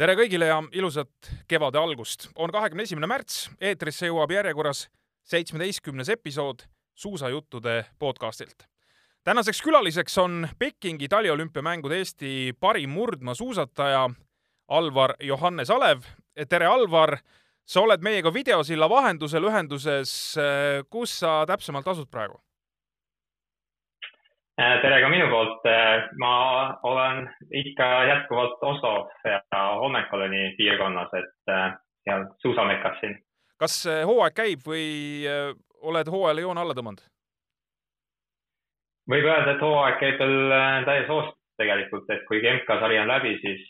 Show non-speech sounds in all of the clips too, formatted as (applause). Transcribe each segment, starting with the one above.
tere kõigile ja ilusat kevade algust. on kahekümne esimene märts, eetrisse jõuab järjekorras seitsmeteistkümnes episood suusajuttude podcastilt. tänaseks külaliseks on Pekingi taliolümpiamängude Eesti parim murdmaasuusataja Alvar Johannes Alev. tere, Alvar! sa oled meiega videosilla vahendusel ühenduses. kus sa täpsemalt asud praegu? Äh, tere ka minu poolt. Äh, ma olen ikka jätkuvalt Oslo ja Holmenkolleni piirkonnas, et äh, seal suusamekas siin. kas hooaeg käib või oled hooajale joone alla tõmmanud? võib öelda, et hooaeg käib veel täies hoos tegelikult, et kuigi MK-sari on läbi, siis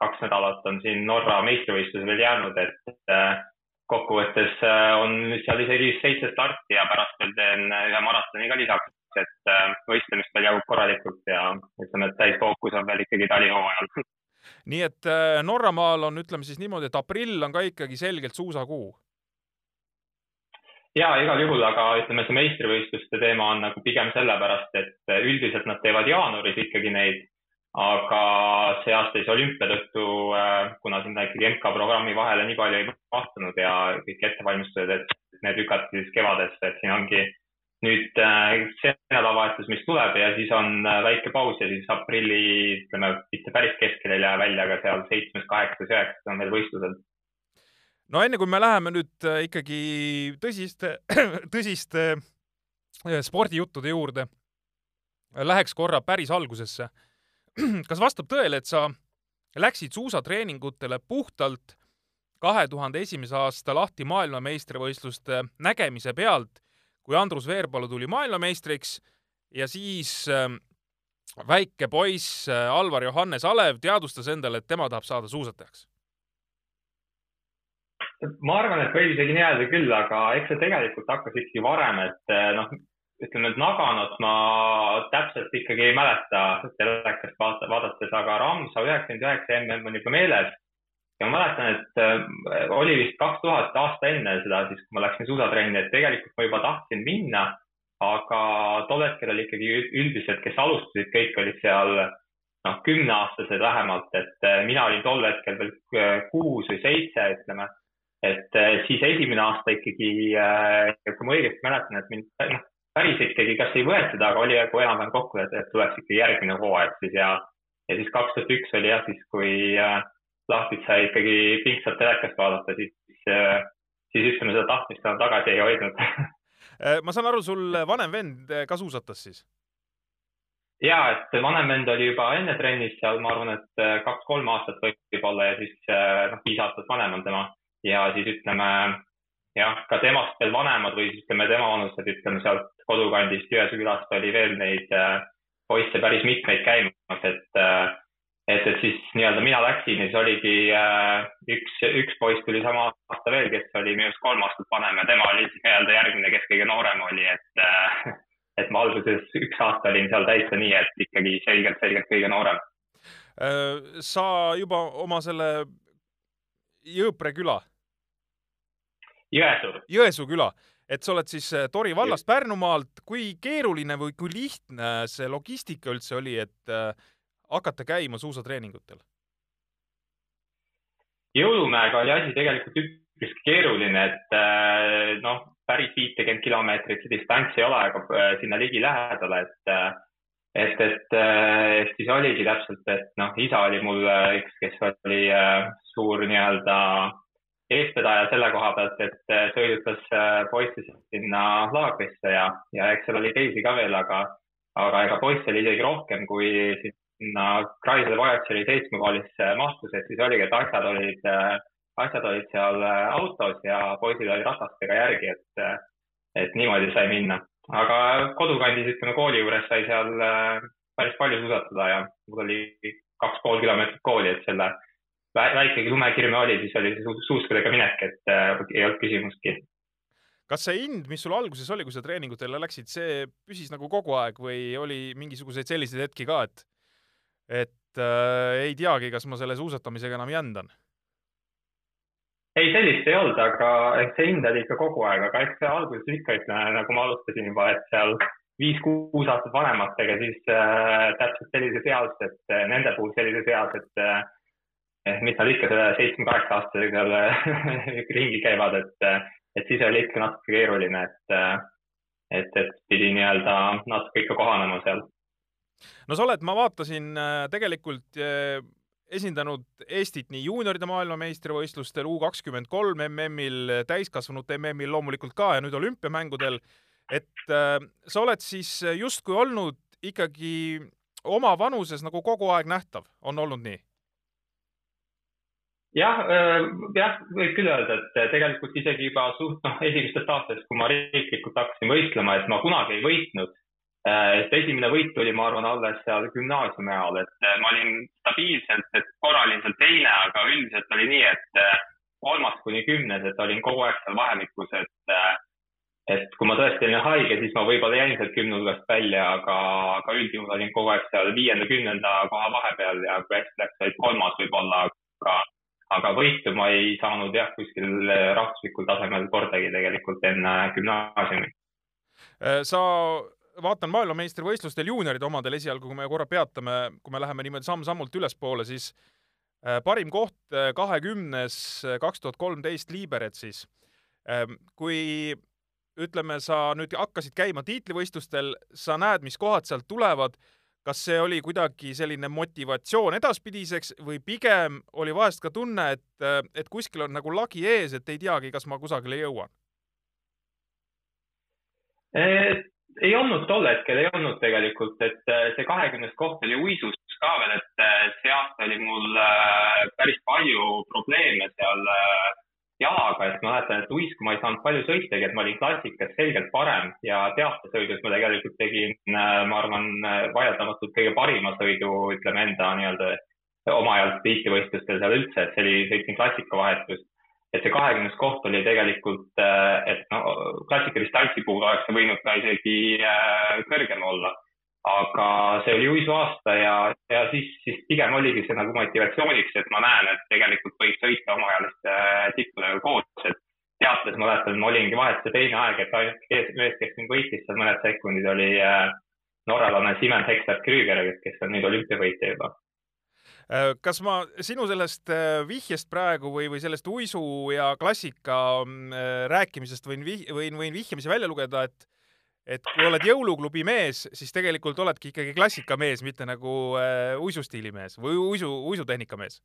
kaks nädalat on siin Norra meistrivõistlusel veel jäänud, et kokkuvõttes on seal isegi seitse starti ja pärast veel teen ühe maratoni ka lisaks et äh, võistlemist veel jagub korralikult ja ütleme, et täisfookus on veel ikkagi talihooajal. (laughs) nii et äh, Norramaal on, ütleme siis niimoodi, et aprill on ka ikkagi selgelt suusakuu? ja igal juhul, aga ütleme, see meistrivõistluste teema on nagu pigem sellepärast, et üldiselt nad teevad jaanuaris ikkagi neid, aga see aasta siis olümpia tõttu, äh, kuna sinna ikkagi MK-programmi vahele nii palju ei mahtunud ja kõik ettevalmistused, et need lükati siis kevadesse, et siin ongi nüüd äh, see nädalavahetus, mis tuleb ja siis on äh, väike paus ja siis aprilli, ütleme, mitte päris keskel ei lähe välja, aga seal seitsmes, kaheksas, üheksas on veel võistlused. no enne kui me läheme nüüd äh, ikkagi tõsiste, (clears throat) tõsiste spordijuttude juurde, läheks korra päris algusesse. (clears throat) kas vastab tõele, et sa läksid suusatreeningutele puhtalt kahe tuhande esimese aasta lahti maailmameistrivõistluste nägemise pealt kui Andrus Veerpalu tuli maailmameistriks ja siis äh, väike poiss äh, Alvar Johannes Alev teadvustas endale, et tema tahab saada suusatajaks? ma arvan, et võib isegi nii öelda küll, aga eks see tegelikult hakkas ikkagi varem, et äh, noh, ütleme, et Naganot ma täpselt ikkagi ei mäleta telekast vaadates, aga Ramsa üheksakümmend üheksa mm on ikka meeles ja ma mäletan, et äh, oli vist kaks tuhat aasta enne seda, siis kui ma läksin suusatrenni, et tegelikult ma juba tahtsin minna, aga tol hetkel oli ikkagi üldiselt, kes alustasid, kõik olid seal noh, kümneaastased vähemalt, et äh, mina olin tol hetkel veel äh, kuus või seitse, ütleme. et siis esimene aasta ikkagi, kui ma õigesti mäletan, et mind noh, päris ikkagi kas ei võetud, aga oli nagu enam-vähem kokku, et tuleks ikkagi järgmine hooaeg siis ja, ja siis kaks tuhat üks oli jah, siis kui äh, lahtit sai ikkagi pingsalt telekast vaadata, siis, siis ütleme, seda tahtmist enam tagasi ei hoidnud (laughs) äh, ma saan aru, sul vanem vend ka suusatas siis? ja, et vanem vend oli juba enne trennis seal, ma arvan, et äh, kaks-kolm aastat võib-olla ja siis äh, noh, viis aastat vanem on tema ja siis ütleme jah, ka temast veel vanemad või siis ütleme tema vanused, ütleme sealt kodukandist Jõesuu külast oli veel neid poisse päris mitmeid käimas, et et, et siis nii-öelda mina läksin ja siis oligi äh, üks, üks poiss tuli sama aasta veel, kes oli minust kolm aastat vanem ja tema oli siis nii-öelda järgmine, kes kõige noorem oli, et äh, (laughs) et ma alguses üks aasta olin seal täitsa nii, et ikkagi selgelt, selgelt kõige noorem. Äh, sa juba oma selle Jõõpre küla. Jõesuu. Jõesuu küla, et sa oled siis äh, Tori vallast Pärnumaalt. kui keeruline või kui lihtne see logistika üldse oli, et äh, hakata käima suusatreeningutel? jõulumäega oli asi tegelikult üpris keeruline, et äh, noh, päris viitekümmet kilomeetrit see distants ei ole, aga äh, sinna ligilähedale, et äh, et, et, et siis oligi täpselt, et noh, isa oli mul üks, kes oli suur nii-öelda eestvedaja selle koha pealt, et sõidutas poisse sinna laagrisse ja, ja eks seal oli teisi ka veel, aga, aga ega poisse oli isegi rohkem kui sinna Chrysler Voyage'i seitsmekohalisse mahtus, et siis oligi, et asjad olid, asjad olid seal autos ja poisid olid ratastega järgi, et, et niimoodi sai minna. aga kodukandis, ütleme kooli juures sai seal päris palju suusatada ja mul oli kaks pool kilomeetrit kooli, et selle väikegi lumekirme oli, siis oli see suuskadega minek, et ei olnud küsimustki kas see hind, mis sul alguses oli, kui sa treeningutele läksid, see püsis nagu kogu aeg või oli mingisuguseid selliseid hetki ka, et et äh, ei teagi, kas ma selle suusatamisega enam jändan. ei, sellist ei olnud, aga eks see hind oli ikka kogu aeg, aga eks alguses ikka, ütleme, nagu ma alustasin juba, et seal viis-kuus aastat vanematega, siis äh, täpselt sellises eas, et äh, nende puhul sellises eas, et äh, mis nad ikka selle seitsme-kaheksa aastasega (laughs) ringi käivad, et, et siis oli ikka natuke keeruline, et, et, et pidi nii-öelda natuke ikka kohanema seal. No sa oled, ma vaatasin tegelikult esindanud Eestit nii juunioride maailmameistrivõistlustel, U kakskümmend kolm MM-il, täiskasvanute MM-il loomulikult ka ja nüüd olümpiamängudel. et äh, sa oled siis justkui olnud ikkagi oma vanuses nagu kogu aeg nähtav, on olnud nii? jah, äh, jah, võib küll öelda, et tegelikult isegi juba suht noh, (laughs) esimestest aastatest, kui ma riiklikult hakkasin võistlema, et ma kunagi ei võitnud Äh, et esimene võit tuli, ma arvan, alles seal gümnaasiumi ajal, et äh, ma olin stabiilselt, et korra olin seal teine, aga üldiselt oli nii, et äh, kolmas kuni kümnes, et olin kogu aeg seal vahemikus, et et kui ma tõesti olin haige, siis ma võib-olla jäin sealt kümne hulgast välja, aga, aga üldjuhul olin kogu aeg seal viienda-kümnenda koha vahepeal ja kui hästi läks, olid kolmas võib-olla, aga aga võitu ma ei saanud jah, kuskil rahvuslikul tasemel kordagi tegelikult enne gümnaasiumi. sa vaatan maailmameistrivõistlustel juunioride omadel esialgu, kui me korra peatame, kui me läheme niimoodi samm-sammult ülespoole, siis äh, parim koht äh, kahekümnes, äh, kaks tuhat kolmteist Liberetsis. Ähm, kui ütleme, sa nüüd hakkasid käima tiitlivõistlustel, sa näed, mis kohad sealt tulevad, kas see oli kuidagi selline motivatsioon edaspidiseks või pigem oli vahest ka tunne, et, et kuskil on nagu lagi ees, et ei teagi, kas ma kusagile jõuan? Ei olnud tol hetkel, ei olnud tegelikult, et äh, see kahekümnes koht oli uisus ka veel, et äh, see aasta oli mul äh, päris palju probleeme seal jalaga, et mäletan, et uisku ma ei saanud palju sõitagi, et ma olin klassikas selgelt parem ja teatesõidus ma tegelikult tegin, ma arvan, vaieldamatult kõige parima sõidu, ütleme enda nii-öelda oma ajal tiitlivõistlustel seal üldse, et see oli, sõitsin klassikavahetust et see kahekümnes koht oli tegelikult, äh, et no klassikalistantsi puhul oleks see võinud ka isegi äh, kõrgem olla. aga see oli uisu aasta ja, ja siis, siis pigem oligi see nagu motivatsiooniks, et ma näen, et tegelikult võib sõita omaajaliste äh, tippudega koos, et teates ma mäletan, ma olingi vahet see teine aeg, et ainuke mees, kes mind võitis seal mõned sekundid, oli norralane Simen Hekstad Krüger, kes on nüüd olümpiavõitja juba kas ma sinu sellest äh, vihjest praegu või, või sellest uisu ja klassika mm, äh, rääkimisest võin, võin, võin vihjamise välja lugeda, et et kui oled jõuluklubi mees, siis tegelikult oledki ikkagi klassikamees, mitte nagu äh, uisustiili mees või uisu, uisutehnika mees?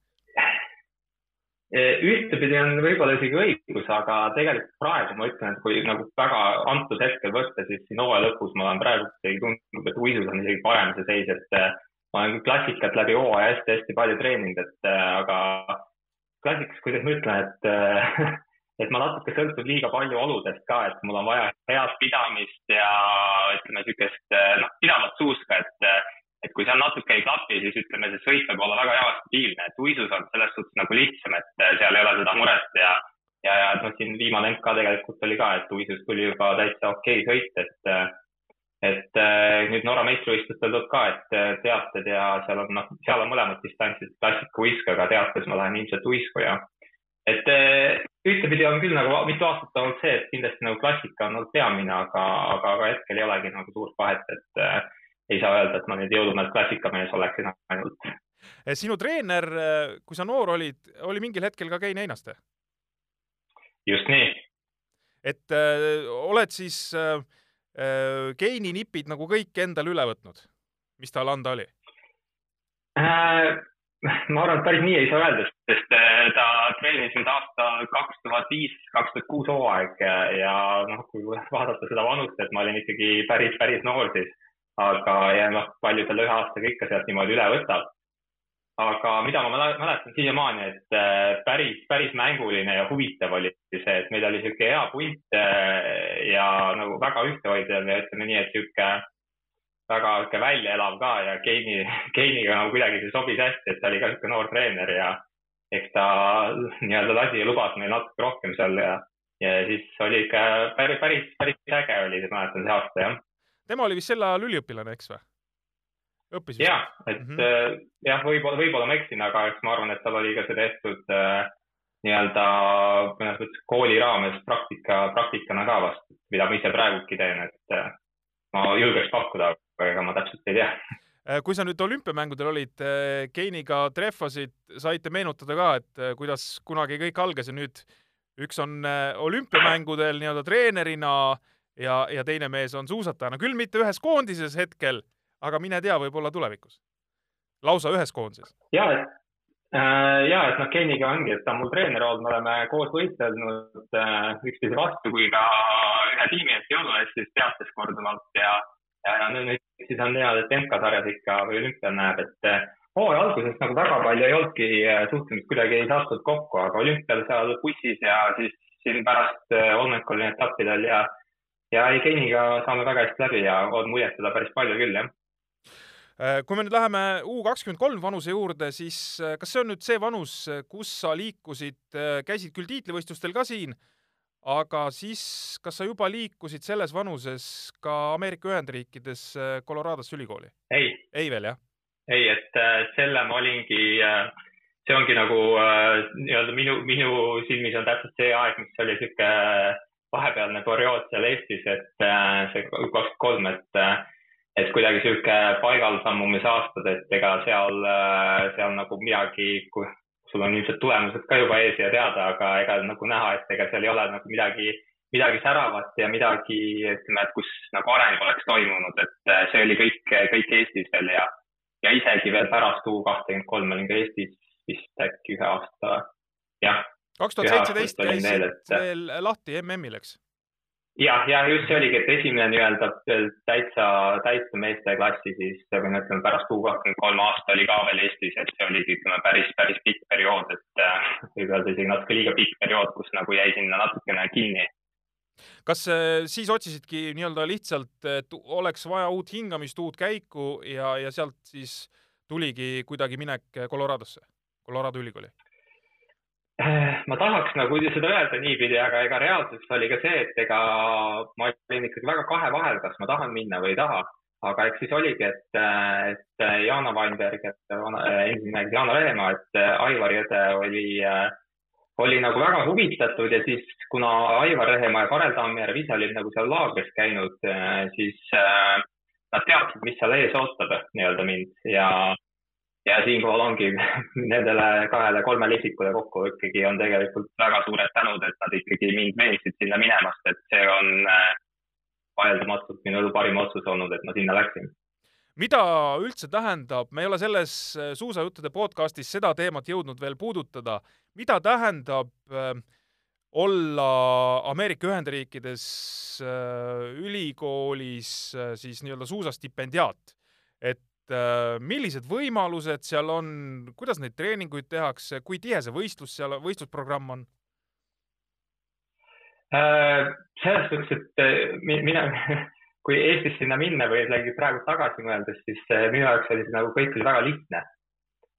ühtepidi on võib-olla isegi õigus, aga tegelikult praegu ma ütlen, et kui nagu väga antud hetkel võtta, siis siin hooaja lõpus ma olen praegu tundnud, et uisus on isegi parem see seis, et ma olen klassikat läbi hooaja hästi-hästi palju treeninud, et äh, aga klassikas, kuidas ma ütlen, et äh, (laughs) et ma natuke sõltub liiga palju oludest ka, et mul on vaja head pidamist ja ütleme niisugust äh, noh, pidavat suuska, et et kui seal natuke ei klapi, siis ütleme, see sõit võib olla väga ebastabiilne, et uisus on selles suhtes nagu lihtsam, et seal ei ole seda muret ja ja, ja noh, siin viimane MK tegelikult oli ka, et uisus tuli juba täitsa okei okay sõit, et et äh, nüüd Norra meistrivõistlustel tuleb ka, et äh, teated ja seal on noh, seal on mõlemad distantsid klassika uisk, aga teates ma lähen ilmselt uisku ja et äh, ühtepidi on küll nagu mitu aastat olnud see, et kindlasti nagu klassika on olnud peamine, aga, aga, aga hetkel ei olegi nagu suurt vahet, et äh, ei saa öelda, et ma nüüd jõulumees klassikamees oleksin ainult. sinu treener, kui sa noor olid, oli mingil hetkel ka Kein Einaste? just nii. et äh, oled siis äh, Äh, geeni nipid nagu kõik endale üle võtnud, mis tal anda oli äh,? ma arvan, et päris nii ei saa öelda, sest äh, ta treenis nüüd aasta kaks tuhat viis, kaks tuhat kuus hooaeg ja noh, kui vaadata seda vanust, et ma olin ikkagi päris, päris noor siis, aga ja noh, palju selle ühe aastaga ikka sealt niimoodi üle võtab aga mida ma mäletan siiamaani, et äh, päris, päris mänguline ja huvitav oli see, et meil oli niisugune hea punt äh, ja nagu väga ühtehoidev ja ütleme nii, et niisugune väga niisugune välja elav ka ja Keini, Keiniga nagu kuidagi see sobis hästi, et ta oli ka niisugune noor treener ja eks ta nii-öelda lasi ja lubas meil natuke rohkem seal ja, ja siis oli ikka päris, päris, päris äge oli, mäletan see aasta, jah. tema oli vist sel ajal üliõpilane, eks või? õppisid? jah, et mm -hmm. jah, võib-olla, võib-olla ma eksin, aga eks ma arvan, et tal oli ka see tehtud äh, nii-öelda mõnes mõttes kooli raames praktika, praktikana ka vast, mida ma ise praegugi teen, et äh, ma julgeks pakkuda, aga ega ma täpselt ei tea Äh, kui sa nüüd olümpiamängudel olid, Keiniga trehvasid, saite meenutada ka, et kuidas kunagi kõik algas ja nüüd üks on olümpiamängudel nii-öelda treenerina ja, ja teine mees on suusatajana, küll mitte ühes koondises hetkel, aga mine tea, võib-olla tulevikus. lausa ühes koondises. ja, et äh, ja, et noh, Keiniga ongi, et ta on mul treener olnud, me oleme koos võistelnud äh, üksteise vastu, kui ka ühe tiimi eest jõuluees siis teates korduvalt ja, ja nüüd siis on hea, et MK-sarjas ikka või olümpial näeb, et äh, hooaja alguses nagu väga palju ei olnudki äh, suhtumist, kuidagi ei saadud kokku, aga olümpial seal bussis ja siis siin pärast äh, hommikul etappidel ja ja ei, Keiniga saame väga hästi läbi ja on muljetada päris palju küll, jah. äh, kui me nüüd läheme U kakskümmend kolm vanuse juurde, siis äh, kas see on nüüd see vanus, kus sa liikusid, äh, käisid küll tiitlivõistlustel ka siin, aga siis kas sa juba liikusid selles vanuses ka Ameerika Ühendriikides Coloradosse ülikooli? ei. ei veel, jah? ei, et selle ma olingi, see ongi nagu nii-öelda minu, minu silmis on täpselt see aeg, mis oli niisugune vahepealne periood seal Eestis, et äh, see kakskümmend kolm, et, äh, et kuidagi sihuke paigal sammumise aastad, et ega seal, äh, seal nagu midagi, sul on ilmselt tulemused ka juba ees ja teada, aga ega nagu näha, et ega seal ei ole nagu midagi, midagi säravat ja midagi, ütleme, et kus nagu areng oleks toimunud, et see oli kõik, kõik Eestis veel ja, ja isegi veel pärast U kahtekümmend kolm olin ka Eestis vist äkki ühe aasta, jah kaks tuhat seitseteist käisid veel lahti MM-il, eks? Jah, ja just see oligi, et esimene nii-öelda täitsa, täitsa meeste klassi siis, või no ütleme pärast U kakskümmend kolm aasta oli ka veel Eestis, et see oligi, ütleme päris, päris pikk periood, et äh, võib öelda isegi natuke liiga pikk periood, kus nagu jäi sinna natukene kinni. kas äh, siis otsisidki nii-öelda lihtsalt, et oleks vaja uut hingamist, uut käiku ja, ja sealt siis tuligi kuidagi minek Coloradosse, Colorado ülikooli? Ma tahaks nagu seda öelda niipidi, aga ega reaalsus oli ka see, et ega ma olin ikkagi väga kahe vahel, kas ma tahan minna või ei taha. aga eks siis oligi, et, et Jana Weinberg, et endine Jana Venemaa, et Aivar Jõde oli, oli nagu väga huvitatud ja siis, kuna Aivar Rehemaa ja Karel Tammjärv ise olid nagu seal laagris käinud, siis nad teadsid, mis seal ees ootab nii-öelda mind ja ja siinkohal ongi (laughs) nendele kahele-kolmele isikule kokku ikkagi on tegelikult väga suured tänud, et nad ikkagi mind meeldisid sinna minemast, et see on äh, vaieldamatult minu elu parim otsus olnud, et ma sinna läksin. mida üldse tähendab, me ei ole selles äh, suusajuttude podcastis seda teemat jõudnud veel puudutada, mida tähendab äh, olla Ameerika Ühendriikides ülikoolis siis nii-öelda suusastipendiaat, et millised võimalused seal on, kuidas neid treeninguid tehakse, kui tihe see võistlus seal, võistlusprogramm on? Äh, selles suhtes, et äh, mina, (laughs) kui Eestis sinna minna või jällegi praegu tagasi mõeldes, siis minu jaoks oli see nagu kõik oli väga lihtne.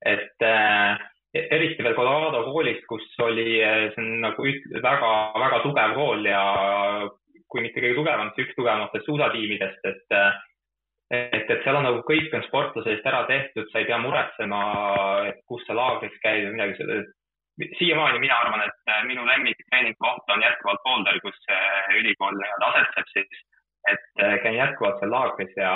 et äh, eriti veel Colorado koolis, kus oli, see on nagu väga-väga tugev kool ja kui mitte kõige tugevam, siis üks tugevamatest suusatiimidest, et äh, et, et seal on nagu kõik on sportlase eest ära tehtud, sa ei pea muretsema, et kus sa laagris käid või midagi sellist. siiamaani mina arvan, et äh, minu lemmiktreeningkoht on jätkuvalt Boulder, kus ülikool nii-öelda asetseb siis, et äh, käin jätkuvalt seal laagris ja,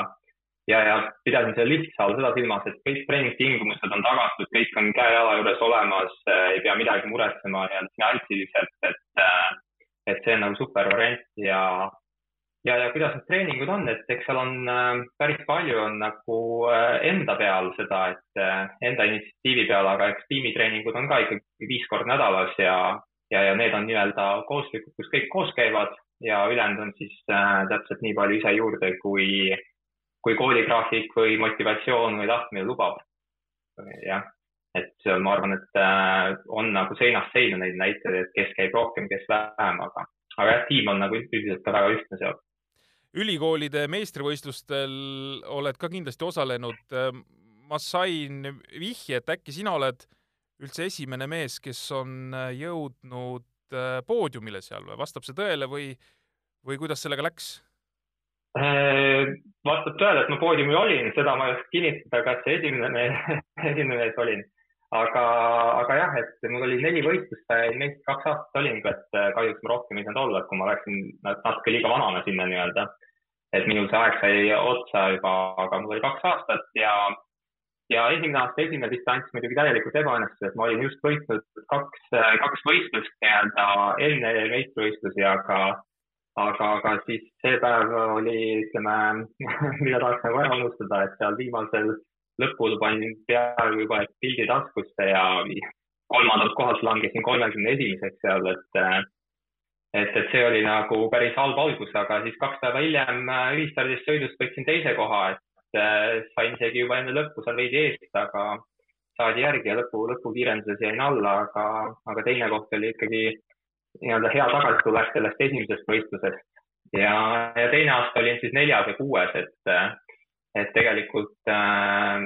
ja, ja pidasin selle lihtsa all seda silmas, et kõik treeningtingimused on tagatud, kõik on käe-jala juures olemas, äh, ei pea midagi muretsema nii-öelda finantsiliselt, et, et see on nagu super variant ja ja, ja kuidas need treeningud on, et eks seal on äh, päris palju on nagu äh, enda peal seda, et äh, enda initsiatiivi peal, aga eks tiimitreeningud on ka ikkagi viis korda nädalas ja, ja, ja need on nii-öelda kooslikud, kus kõik koos käivad ja ülejäänud on siis äh, täpselt nii palju ise juurde, kui, kui kooligraafik või motivatsioon või tahtmine lubab. jah, et ma arvan, et äh, on nagu seinast seina neid näiteid, et kes käib rohkem, kes vähem, aga, aga jah, tiim on nagu üldiselt ka väga ühtne seal ülikoolide meistrivõistlustel oled ka kindlasti osalenud. ma sain vihje, et äkki sina oled üldse esimene mees, kes on jõudnud äh, poodiumile seal või vastab see tõele või, või kuidas sellega läks? Äh, vastab tõele, et ma poodiumil olin, seda ma ei oska kinnitada, kas esimene mees, (laughs) esimene mees olin. Aga, aga jah, et mul oli neli võistlust, neist kaks aastat olin, et äh, kahjuks ma rohkem ei saanud olla, et kui ma läksin natuke liiga vanana sinna nii-öelda. Et minul see aeg sai otsa juba, aga mul oli kaks aastat ja, ja esimene aasta esimene distants muidugi täielikult ebaõnnestus, et ma olin just võitnud kaks, kaks võistlust nii-öelda enne meistrivõistlusi, aga, aga, aga siis see päev oli, ütleme, (laughs) mida tahaks nagu ära unustada, et seal viimasel lõpul panin peaaegu juba pildi taskusse ja kolmandalt kohalt langesin kolmekümne esimeseks seal, et et, et see oli nagu päris halb algus, aga siis kaks päeva hiljem äh, ühistardist sõidust võtsin teise koha, et äh, sain isegi juba enne lõppu seal veidi eest, aga saadi järgi ja lõpu, lõpukiirenduses jäin alla, aga, aga teine koht oli ikkagi nii-öelda hea tagasitulek sellest esimesest võistlusest. ja, ja teine aasta olin siis neljas ja kuues, et, et tegelikult äh,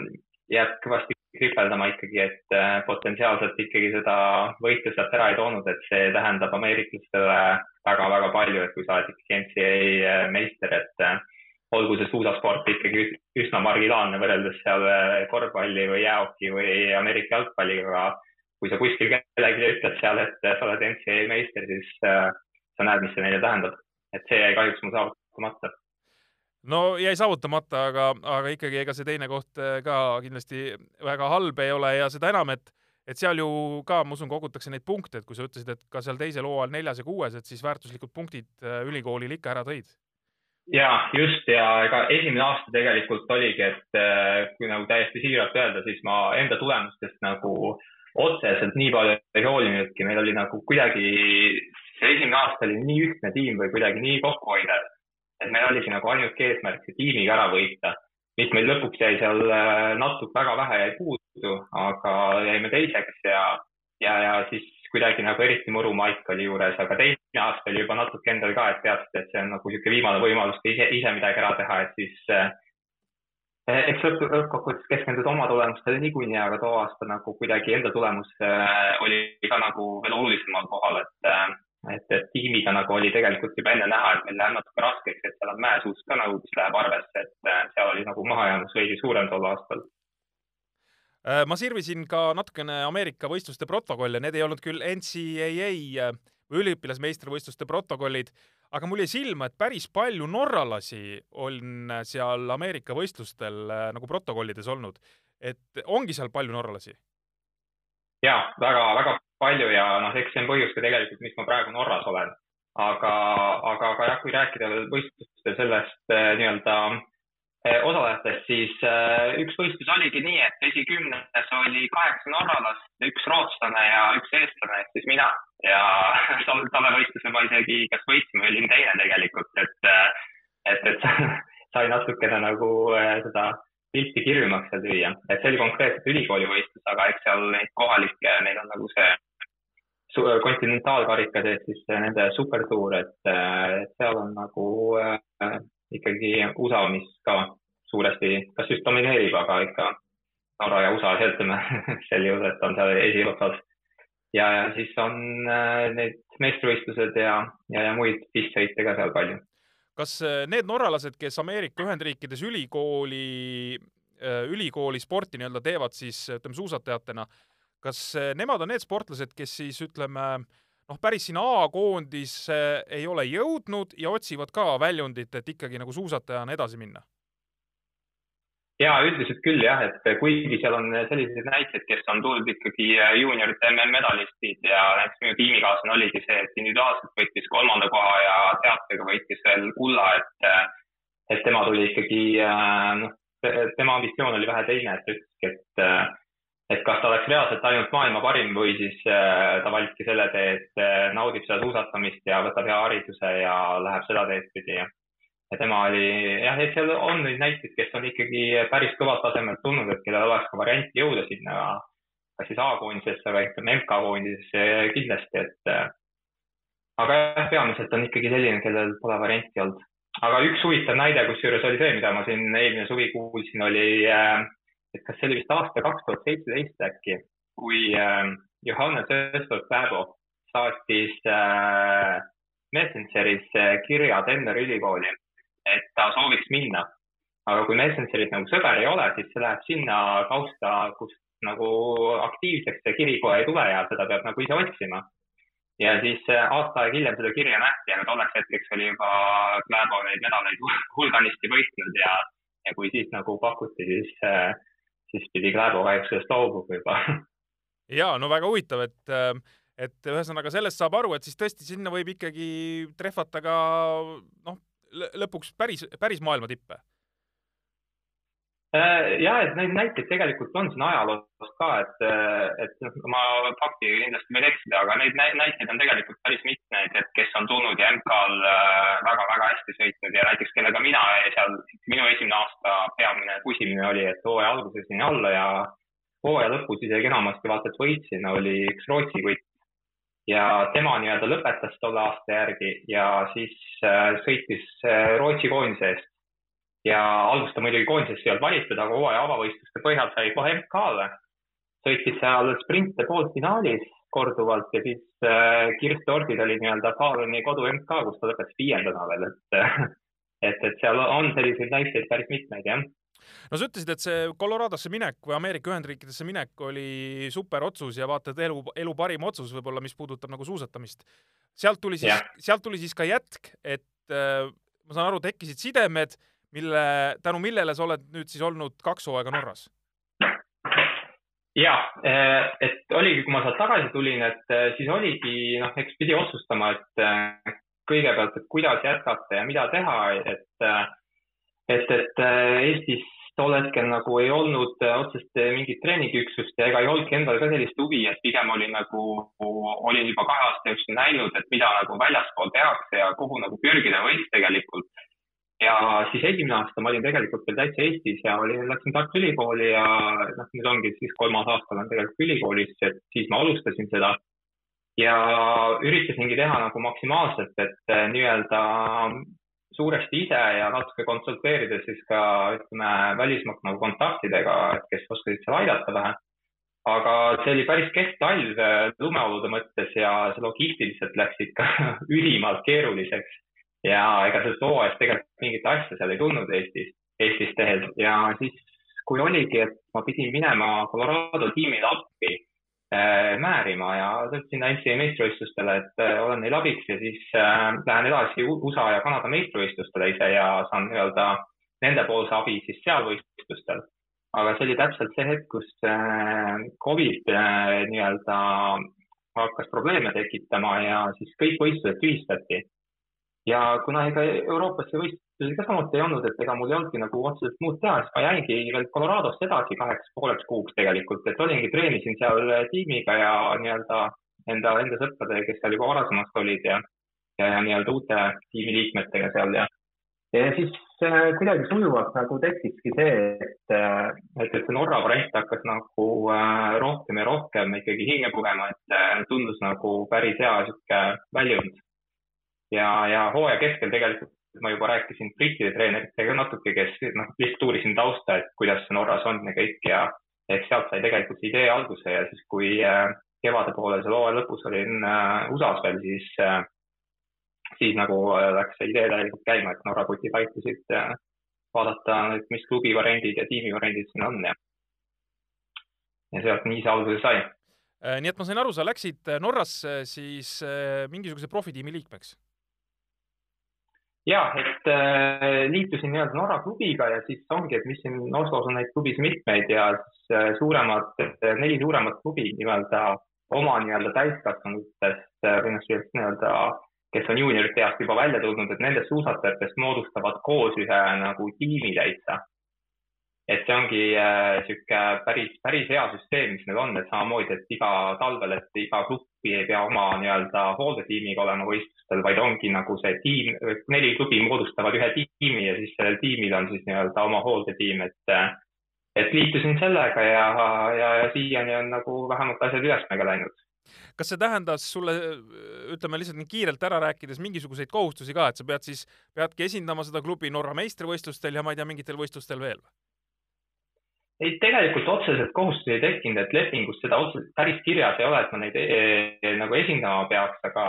jääb kõvasti kripeldama ikkagi, et äh, potentsiaalselt ikkagi seda võitu sealt ära ei toonud, et see tähendab ameeriklastele väga-väga palju, et kui sa oled ikkagi NCAA äh, meister, et äh, olgu see suusasport ikkagi üsna marginaalne võrreldes seal korvpalli või jäähoki või Ameerika jalgpalliga, aga kui sa kuskil kellelegi ütled seal, et sa oled NCAA meister, siis sa näed, mis see neile tähendab. et see jäi kahjuks mul saavutamata no jäi saavutamata, aga, aga ikkagi ega see teine koht äh, ka kindlasti väga halb ei ole ja seda enam, et et seal ju ka, ma usun, kogutakse neid punkte, et kui sa ütlesid, et ka seal teisel hooajal neljas ja kuues, et siis väärtuslikud punktid äh, ülikoolil ikka ära tõid. ja just ja ega esimene aasta tegelikult oligi, et äh, kui nagu täiesti siiralt öelda, siis ma enda tulemustest nagu otseselt nii palju ei hoolinudki, meil oli nagu kuidagi, see esimene aasta oli nii ühtne tiim või kuidagi nii kokkuhoidev et meil oligi nagu ainuke eesmärk see tiimiga ära võita. mis meil lõpuks jäi seal äh, natuke väga vähe jäi puudu, aga jäime teiseks ja, ja, ja siis kuidagi nagu eriti muru Maik oli juures, aga teine aasta oli juba natuke endal ka, et teadsid, et see on nagu niisugune viimane võimalus ise, ise midagi ära teha, et siis äh, eks lõppkokkuvõttes keskenduda oma tulemustele niikuinii, aga too aasta nagu kuidagi enda tulemus äh, oli ka nagu veel olulisemal kohal, et äh, et, et tiimiga nagu oli tegelikult juba enne näha, et meil läheb natuke raskeks, et seal on mäesuus ka nagu, mis läheb arvesse, et äh, seal oli nagu mahajäämus veidi suurem tol aastal äh, ma sirvisin ka natukene Ameerika võistluste protokolle, need ei olnud küll NCAA äh, või üliõpilasmeistrivõistluste protokollid, aga mul jäi silma, et päris palju norralasi on seal Ameerika võistlustel nagu protokollides olnud. et ongi seal palju norralasi? ja väga-väga palju ja noh, eks see on põhjus ka tegelikult, miks ma praegu Norras olen. aga, aga, aga jah, kui rääkida veel võistlustel sellest eh, nii-öelda eh, osalejatest, siis eh, üks võistlus oligi nii, et esikümnes oli kaheksa norralast, üks rootslane ja üks eestlane ehk siis mina ja (laughs) tolle võistluse ma isegi kas võitsin või olin teine tegelikult, et, et, et (laughs) sai natukene nagu seda pilti kirjumaks seal lüüa, et see oli konkreetselt ülikooli võistlus, aga eks seal neid kohalikke, neil on nagu see kontinentaalkarikas ehk siis nende supertuur, et, et seal on nagu äh, ikkagi USA, mis ka suuresti, kas just domineerib, aga ikka Norra ja USA, ütleme (laughs) sel juhul, et on seal esiotsas. ja, ja siis on äh, need meistrivõistlused ja, ja, ja muid pistsõite ka seal palju. kas äh, need norralased, kes Ameerika Ühendriikides ülikooli, äh, ülikooli sporti nii-öelda teevad, siis ütleme suusatajatena kas eh, nemad on need sportlased, kes siis ütleme, noh, päris sinna A-koondisse ei ole jõudnud ja otsivad ka väljundit, et ikkagi nagu suusatajana edasi minna? ja üldiselt küll jah, et kuigi seal on selliseid näiteid, kes on tulnud ikkagi juuniorite MM-medalistid ja näiteks minu tiimikaaslane oligi see, et individuaalselt võitis kolmanda koha ja teatega võitis veel kulla, et et tema tuli ikkagi, noh, tema ambitsioon oli vähe teine, et ta ütleski, et et kas ta oleks reaalselt ainult maailma parim või siis äh, ta valiski selle tee, et äh, naudib seda suusatamist ja võtab hea hariduse ja läheb seda teed pidi ja ja tema oli jah, et seal on neid näiteid, kes on ikkagi päris kõvalt tasemelt tulnud, et kellel oleks ka varianti jõuda sinna kas siis A-koondisesse või ütleme MK-koondisesse kindlasti, et äh, aga jah, peamiselt on ikkagi selline, kellel pole varianti olnud. aga üks huvitav näide, kusjuures oli see, mida ma siin eelmine suvi kuulsin, oli äh, et kas see oli vist aasta kaks tuhat seitseteist äkki, kui äh, Johannes Östorp Pääbo saatis äh, Messengeris äh, kirja Denveri ülikooli, et ta sooviks minna. aga kui Messengeris nagu sõber ei ole, siis see läheb sinna kausta, kus nagu aktiivseks see kiri kohe ei tule ja seda peab nagu ise otsima. ja siis aasta aega hiljem seda kirja nähti, aga tolleks hetkeks oli juba Kläbo neid medaleid hulganisti võitnud ja, ja kui siis nagu pakuti, siis, siis pidi Kläbo kahjuks sellest loobuma juba. ja no väga huvitav, et, et ühesõnaga sellest saab aru, et siis tõesti sinna võib ikkagi trehvata ka noh, lõpuks päris, päris maailma tippe ja, et neid näiteid tegelikult on siin ajaloost ka, et, et noh, ma faktiga kindlasti võin eksida, aga neid näiteid on tegelikult päris mitmeid, et kes on tulnud ja MK-l väga-väga äh, hästi sõitnud ja näiteks kellega mina seal, minu esimene aasta peamine pusimine oli, et hooaja alguses jäin alla ja hooaja lõpus isegi enamasti vaata, et võitsin, oli üks Rootsi kutt. ja tema nii-öelda lõpetas tolle aasta järgi ja siis äh, sõitis Rootsi koondise eest ja alguses ta muidugi koondisesse ei olnud valitud, aga hooaja avavõistluste põhjal sai kohe MK-le. sõitis seal sprinte poolfinaalis korduvalt ja siis äh, Kirsti Ordil oli nii-öelda Faaloni kodu MK, kus ta lõpetas viiendana veel, et (laughs) et, et seal on selliseid näiteid päris mitmeid, jah no sa ütlesid, et see Coloradosse minek või Ameerika Ühendriikidesse minek oli super otsus ja vaata, et elu, elu parim otsus võib-olla, mis puudutab nagu suusatamist. sealt tuli siis, sealt tuli siis ka jätk, et äh, ma saan aru, tekkisid sidemed mille, tänu millele sa oled nüüd siis olnud kaks hooaega Norras? ja, eh, et oligi, kui ma sealt tagasi tulin, et eh, siis oligi, noh, eks pidi otsustama, et eh, kõigepealt, et kuidas jätkata ja mida teha, et, et, et Eestis tol hetkel nagu ei olnud otseselt mingit treeningiüksust ja ega ei olnudki endal ka sellist huvi, et pigem oli nagu, olin juba kahe aasta jooksul näinud, et mida nagu väljaspool tehakse ja kuhu nagu pürgida võiks tegelikult ja siis esimene aasta ma olin tegelikult veel täitsa Eestis ja olin, läksin Tartu Ülikooli ja noh, nüüd ongi siis kolmas aasta olen tegelikult ülikoolis, et siis ma alustasin seda. ja üritasingi teha nagu maksimaalselt, et eh, nii-öelda suuresti ise ja natuke konsulteerida siis ka ütleme välismaalt nagu kontaktidega, kes oskasid seal aidata vähe. aga see oli päris kehv talv eh, lumeolude mõttes ja see logistiliselt läks ikka (laughs) ülimalt keeruliseks ja ega sellest hooajast tegelikult mingit asja seal ei tulnud Eestis, Eestis tehes ja siis, kui oligi, et ma pidin minema Colorado tiimile appi äh, määrima ja sõitsin NCAA meistrivõistlustele, et äh, olen neil abiks ja siis äh, lähen edasi USA ja Kanada meistrivõistlustele ise ja saan nii-öelda nendepoolse abi siis seal võistlustel. aga see oli täpselt see hetk, kus äh, Covid äh, nii-öelda hakkas probleeme tekitama ja siis kõik võistlused tühistati ja kuna ega Euroopasse võistlusi ka samuti ei olnud, et ega mul ei olnudki nagu otseselt muud teha, siis ma jäingi veel Coloradost edasi kaheks pooleks kuuks tegelikult, et olingi, treenisin seal tiimiga ja nii-öelda enda, enda sõpradega, kes seal juba varasemast olid ja, ja, ja nii-öelda uute tiimiliikmetega seal ja, ja siis äh, kuidagi sujuvalt nagu tekkiski see, et, äh, et, et see Norra variant hakkas nagu äh, rohkem ja rohkem ikkagi hinge pugema, et tundus nagu päris hea sihuke väljund ja, ja hooaja keskel tegelikult ma juba rääkisin brittide treeneritega natuke, kes noh, lihtsalt uurisin tausta, et kuidas see Norras on ja kõik ja eks sealt sai tegelikult see idee alguse ja siis, kui äh, kevade poole seal hooaja lõpus olin äh, USA-s veel, siis äh,, siis nagu äh, läks see idee täielikult käima, et Norra kutid aitasid äh, vaadata, mis klubi variandid ja tiimi variandid siin on ja, ja sealt nii see alguse sai äh,. nii et ma sain aru, sa läksid Norrasse siis mingisuguse profitiimi liikmeks ja, et äh, liitusin nii-öelda Norra klubiga ja siis ongi, et mis siin Oslos on neid klubisid mitmeid ja siis äh, suuremad, neli suuremat klubi nii-öelda oma nii-öelda täiskasvanutest äh, või noh, sellist nii-öelda, kes on juuniorite east juba välja tulnud, et nendest suusatajatest moodustavad koos ühe nagu tiimi täitsa et see ongi niisugune äh, päris, päris hea süsteem, mis neil on, et samamoodi, et iga talvel, et iga klubi ei pea oma nii-öelda hooldetiimiga olema võistlustel, vaid ongi nagu see tiim, neli klubi moodustavad ühe tiimi ja siis sellel tiimil on siis nii-öelda oma hooldetiim, et äh, et liitusin sellega ja, ja, ja siiani on nagu vähemalt asjad ülesmäge läinud kas see tähendas sulle, ütleme lihtsalt nii kiirelt ära rääkides, mingisuguseid kohustusi ka, et sa pead siis, peadki esindama seda klubi Norra meistrivõistlustel ja ma ei tea, mingitel võistlustel veel või? Ei, tegelikult otseselt kohustusi ei tekkinud, et lepingus seda otseselt päris kirjas ei ole, et ma neid e e nagu esindama peaks, aga,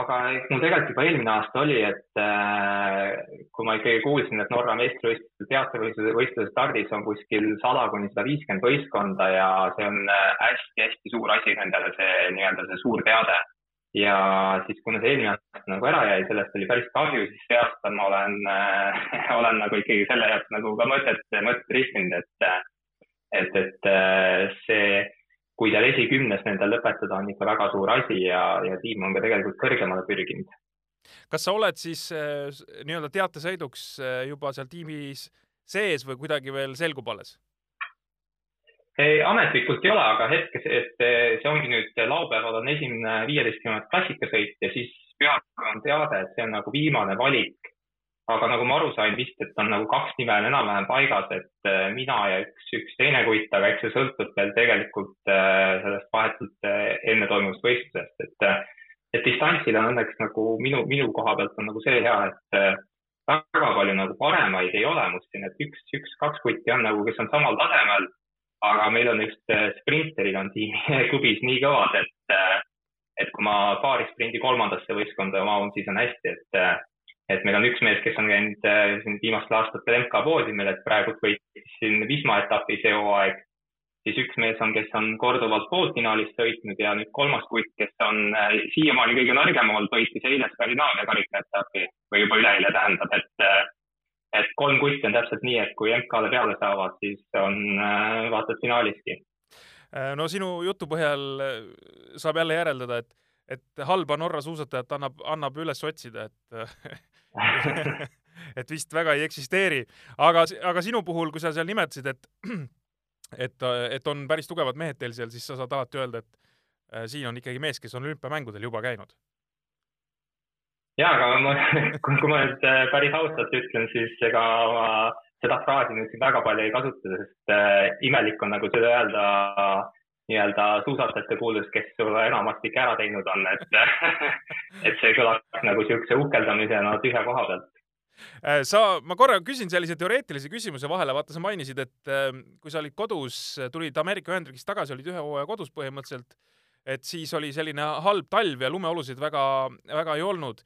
aga mul tegelikult juba eelmine aasta oli, et äh, kui ma ikkagi kuulsin, et Norra meistrivõistluste teatrivõistluse võistluse stardis on kuskil sada kuni sada viiskümmend võistkonda ja see on hästi-hästi suur asi nendele, see nii-öelda see suur teade. Ja siis, kuna see eelmine aasta nagu ära jäi, sellest oli päris kahju, siis see aasta ma olen äh,, (laughs) olen nagu ikkagi selle jaoks nagu ka mõtet, mõtet riskinud, et, et, et äh, see, kui seal esikümnes nendel lõpetada, on ikka väga suur asi ja, ja tiim on ka tegelikult kõrgemale pürginud. kas sa oled siis äh, nii-öelda teatesõiduks äh, juba seal tiimis sees või kuidagi veel selgub alles? Ei, ametlikult ei ole, aga hetkes, et see ongi nüüd laupäeval on esimene viieteist kilomeetrit klassikasõit ja siis pühapäeval on teade, et see on nagu viimane valik. aga nagu ma aru sain vist, et on nagu kaks nime on enam-vähem paigas, et äh, mina ja üks, üks teine kutt, aga eks see sõltub veel tegelikult sellest vahetult enne toimuvast võistlusest, et, et distantsil on õnneks nagu minu, minu koha pealt on nagu see hea, et väga palju nagu paremaid ei ole must siin, et üks, üks, kaks kutti on nagu, kes on samal tasemel aga meil on just äh, sprinterid on tiimi (laughs) klubis nii kõvad, et, äh, et kui ma paari sprindi kolmandasse võistkonda mahun, siis on hästi, et, äh, et meil on üks mees, kes on käinud siin viimastel aastatel MK poodiumil, et praegu võitis siin Wisma etapi see hooaeg, siis üks mees on, kes on korduvalt poolfinaalis sõitnud ja nüüd kolmas kutt, kes on siiamaani kõige nõrgem olnud, võitis eile Skandinaavia karikaetapi või juba üleeile tähendab, et et kolm kutti on täpselt nii, et kui MK-le peale saavad, siis on äh, vaata et finaaliski. Äh, no sinu jutu põhjal äh, saab jälle järeldada, et, et halba Norra suusatajat annab, annab üles otsida, et (laughs) et vist väga ei eksisteeri. aga, aga sinu puhul, kui sa seal nimetasid, et et, et on päris tugevad mehed teil seal, siis sa saad alati öelda, et siin on ikkagi mees, kes on olümpiamängudel juba käinud ja, aga ma, (laughs) kui ma nüüd äh, päris ausalt ütlen, siis ega ma seda fraasi nüüd siin väga palju ei kasuta, sest äh, imelik on nagu seda öelda nii-öelda suusatajate kuuldes, kes sulle enamasti ikka ära teinud on, et (laughs) et see kõlaks nagu niisuguse uhkeldamisena tühja koha pealt. Äh, sa, ma korra küsin sellise teoreetilise küsimuse vahele, vaata, sa mainisid, et äh, kui sa olid kodus, tulid Ameerika Ühendriigist tagasi, olid ühe hooaja kodus põhimõtteliselt, et siis oli selline halb talv ja lumeolusid väga, väga ei olnud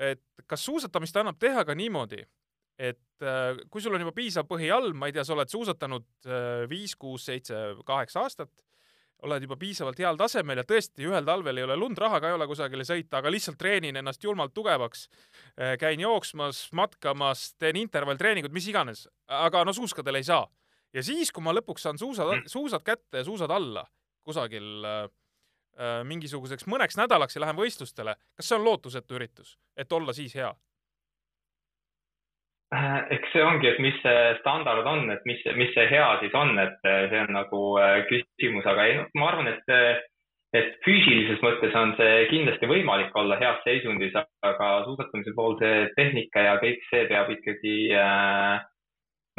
et kas suusatamist annab teha ka niimoodi, et äh, kui sul on juba piisav põhi all, ma ei tea, sa oled suusatanud äh, viis, kuus, seitse, kaheksa aastat, oled juba piisavalt heal tasemel ja tõesti ühel talvel ei ole lund, raha ka ei ole kusagile sõita, aga lihtsalt treenin ennast julmalt tugevaks, äh, käin jooksmas, matkamas, teen intervalltreeningut, mis iganes, aga no suuskadel ei saa. ja siis, kui ma lõpuks saan suusad, suusad kätte ja suusad alla kusagil äh, mingisuguseks mõneks nädalaks ja lähen võistlustele, kas see on lootusetu üritus, et olla siis hea? Äh, eks see ongi, et mis see standard on, et mis, mis see hea siis on, et äh, see on nagu küsimus, aga ei, ma arvan, et, et füüsilises mõttes on see kindlasti võimalik olla heas seisundis, aga suusatamise pool see tehnika ja kõik see peab ikkagi äh,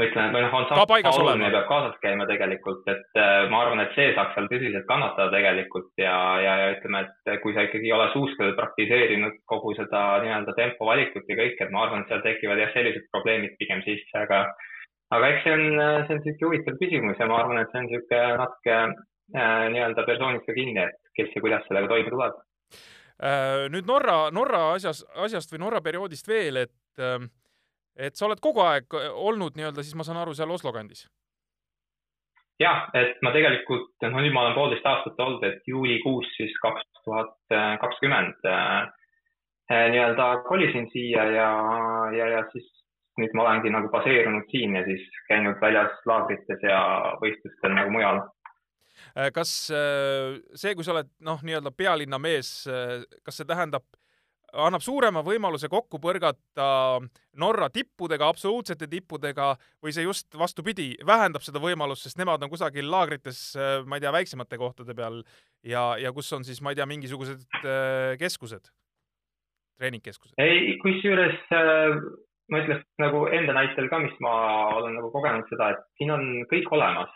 ma ütlen, või noh, on sama oluline peab kaasas käima tegelikult, et äh, ma arvan, et see saaks seal tõsiselt kannatada tegelikult ja, ja, ja ütleme, et kui sa ikkagi ei ole suuskadel praktiseerinud kogu seda nii-öelda tempo valikut ja kõike, et ma arvan, et seal tekivad jah, sellised probleemid pigem sisse, aga aga eks see on, see on niisugune huvitav küsimus ja ma arvan, et see on niisugune natuke äh, nii-öelda persoonist ka kinni, et kes ja kuidas sellega toime tuleb äh,. nüüd Norra, Norra asjas, asjast või Norra perioodist veel, et äh, et sa oled kogu aeg olnud nii-öelda, siis ma saan aru, seal Oslo kandis? jah, et ma tegelikult, no nüüd ma olen poolteist aastat olnud, et juulikuus siis kaks tuhat kakskümmend äh, äh, nii-öelda kolisin siia ja, ja, ja siis nüüd ma olengi nagu baseerunud siin ja siis käinud väljas laagrites ja võistlustel nagu mujal äh, kas see, kui sa oled noh, nii-öelda pealinna mees, kas see tähendab annab suurema võimaluse kokku põrgata Norra tippudega, absoluutsete tippudega või see just vastupidi, vähendab seda võimalust, sest nemad on kusagil laagrites, ma ei tea, väiksemate kohtade peal ja, ja kus on siis, ma ei tea, mingisugused äh, keskused, treeningkeskused? ei, kusjuures äh, ma ütleks nagu enda näitel ka, mis ma olen nagu kogenud seda, et siin on kõik olemas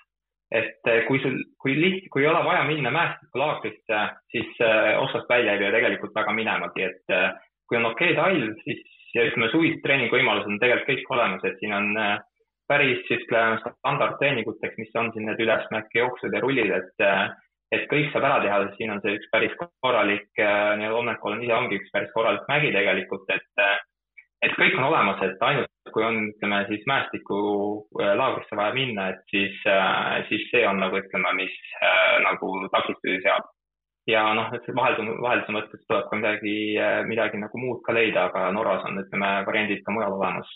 et eh, kui sul, kui liht-, kui ei ole vaja minna mäestikulaagrisse, siis äh, otsast välja ei pea tegelikult väga minemagi, et äh, kui on okei talv, siis ütleme, suvised treeninguvõimalused on tegelikult kõik olemas, et siin on päris ütleme standardtreeninguteks, mis on siin need ülesmäkke jooksud ja rullid, et et kõik saab ära teha, siin on see üks päris korralik, Omnekol on ise ongi üks päris korralik mägi tegelikult, et et kõik on olemas, et ainult kui on, ütleme siis mäestikulaagrisse äh, vaja minna, et siis, äh, siis see on nagu ütleme, mis äh, nagu takistusi seab ja noh, et vahelduse, vahelduse mõttes tuleb ka midagi, midagi nagu muud ka leida, aga Norras on, ütleme, variandid ka mujal olemas.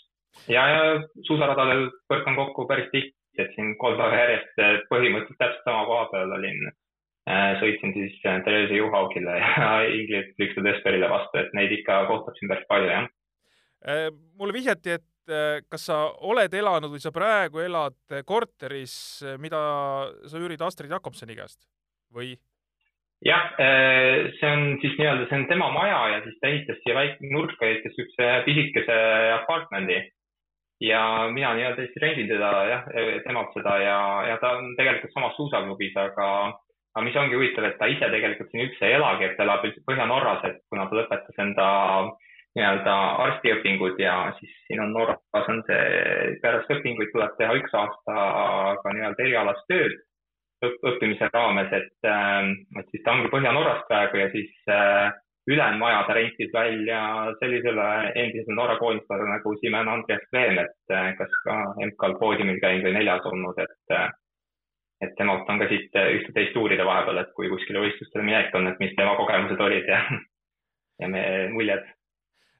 ja, ja suusaradadel põrkan kokku päris tihti, et siin kolm päeva järjest põhimõtteliselt täpselt sama koha peal olin. sõitsin siis Therese Juhaugile ja (laughs) Ingrid Lükste Desperile vastu, et neid ikka kohtab siin päris palju, jah. Mulle vihjati, et kas sa oled elanud või sa praegu elad korteris, mida sa üürid Astrid Jakobsoni käest või? jah, äh, see on siis nii-öelda, see on tema maja ja siis ta ehitas siia väike nurka, ehitas niisuguse pisikese apartmendi. ja mina nii-öelda siis rendin teda jah, temalt seda ja, ja ta on tegelikult samas suusaklubis, aga, aga mis ongi huvitav, et ta ise tegelikult siin üldse ei elagi, et ta elab üldse Põhja-Norras, et kuna ta lõpetas enda nii-öelda arstiõpingud ja siis siin on Norras on see, pärast õpinguid tuleb teha üks aasta ka nii-öelda erialast tööd õppimise raames, et, ähm, et siis ta ongi Põhja-Norrast praegu ja siis äh, ülejäänud maja ta rentis välja sellisele endisele Norra koondisele nagu Simen Andreas Veem, et äh, kas ka MK-l poodiumil käinud või neljas olnud, et äh, et temalt on ka siit ühte-teist uurida vahepeal, et kui kuskile võistlustele minek on, et mis tema kogemused olid ja, (laughs) ja meie muljed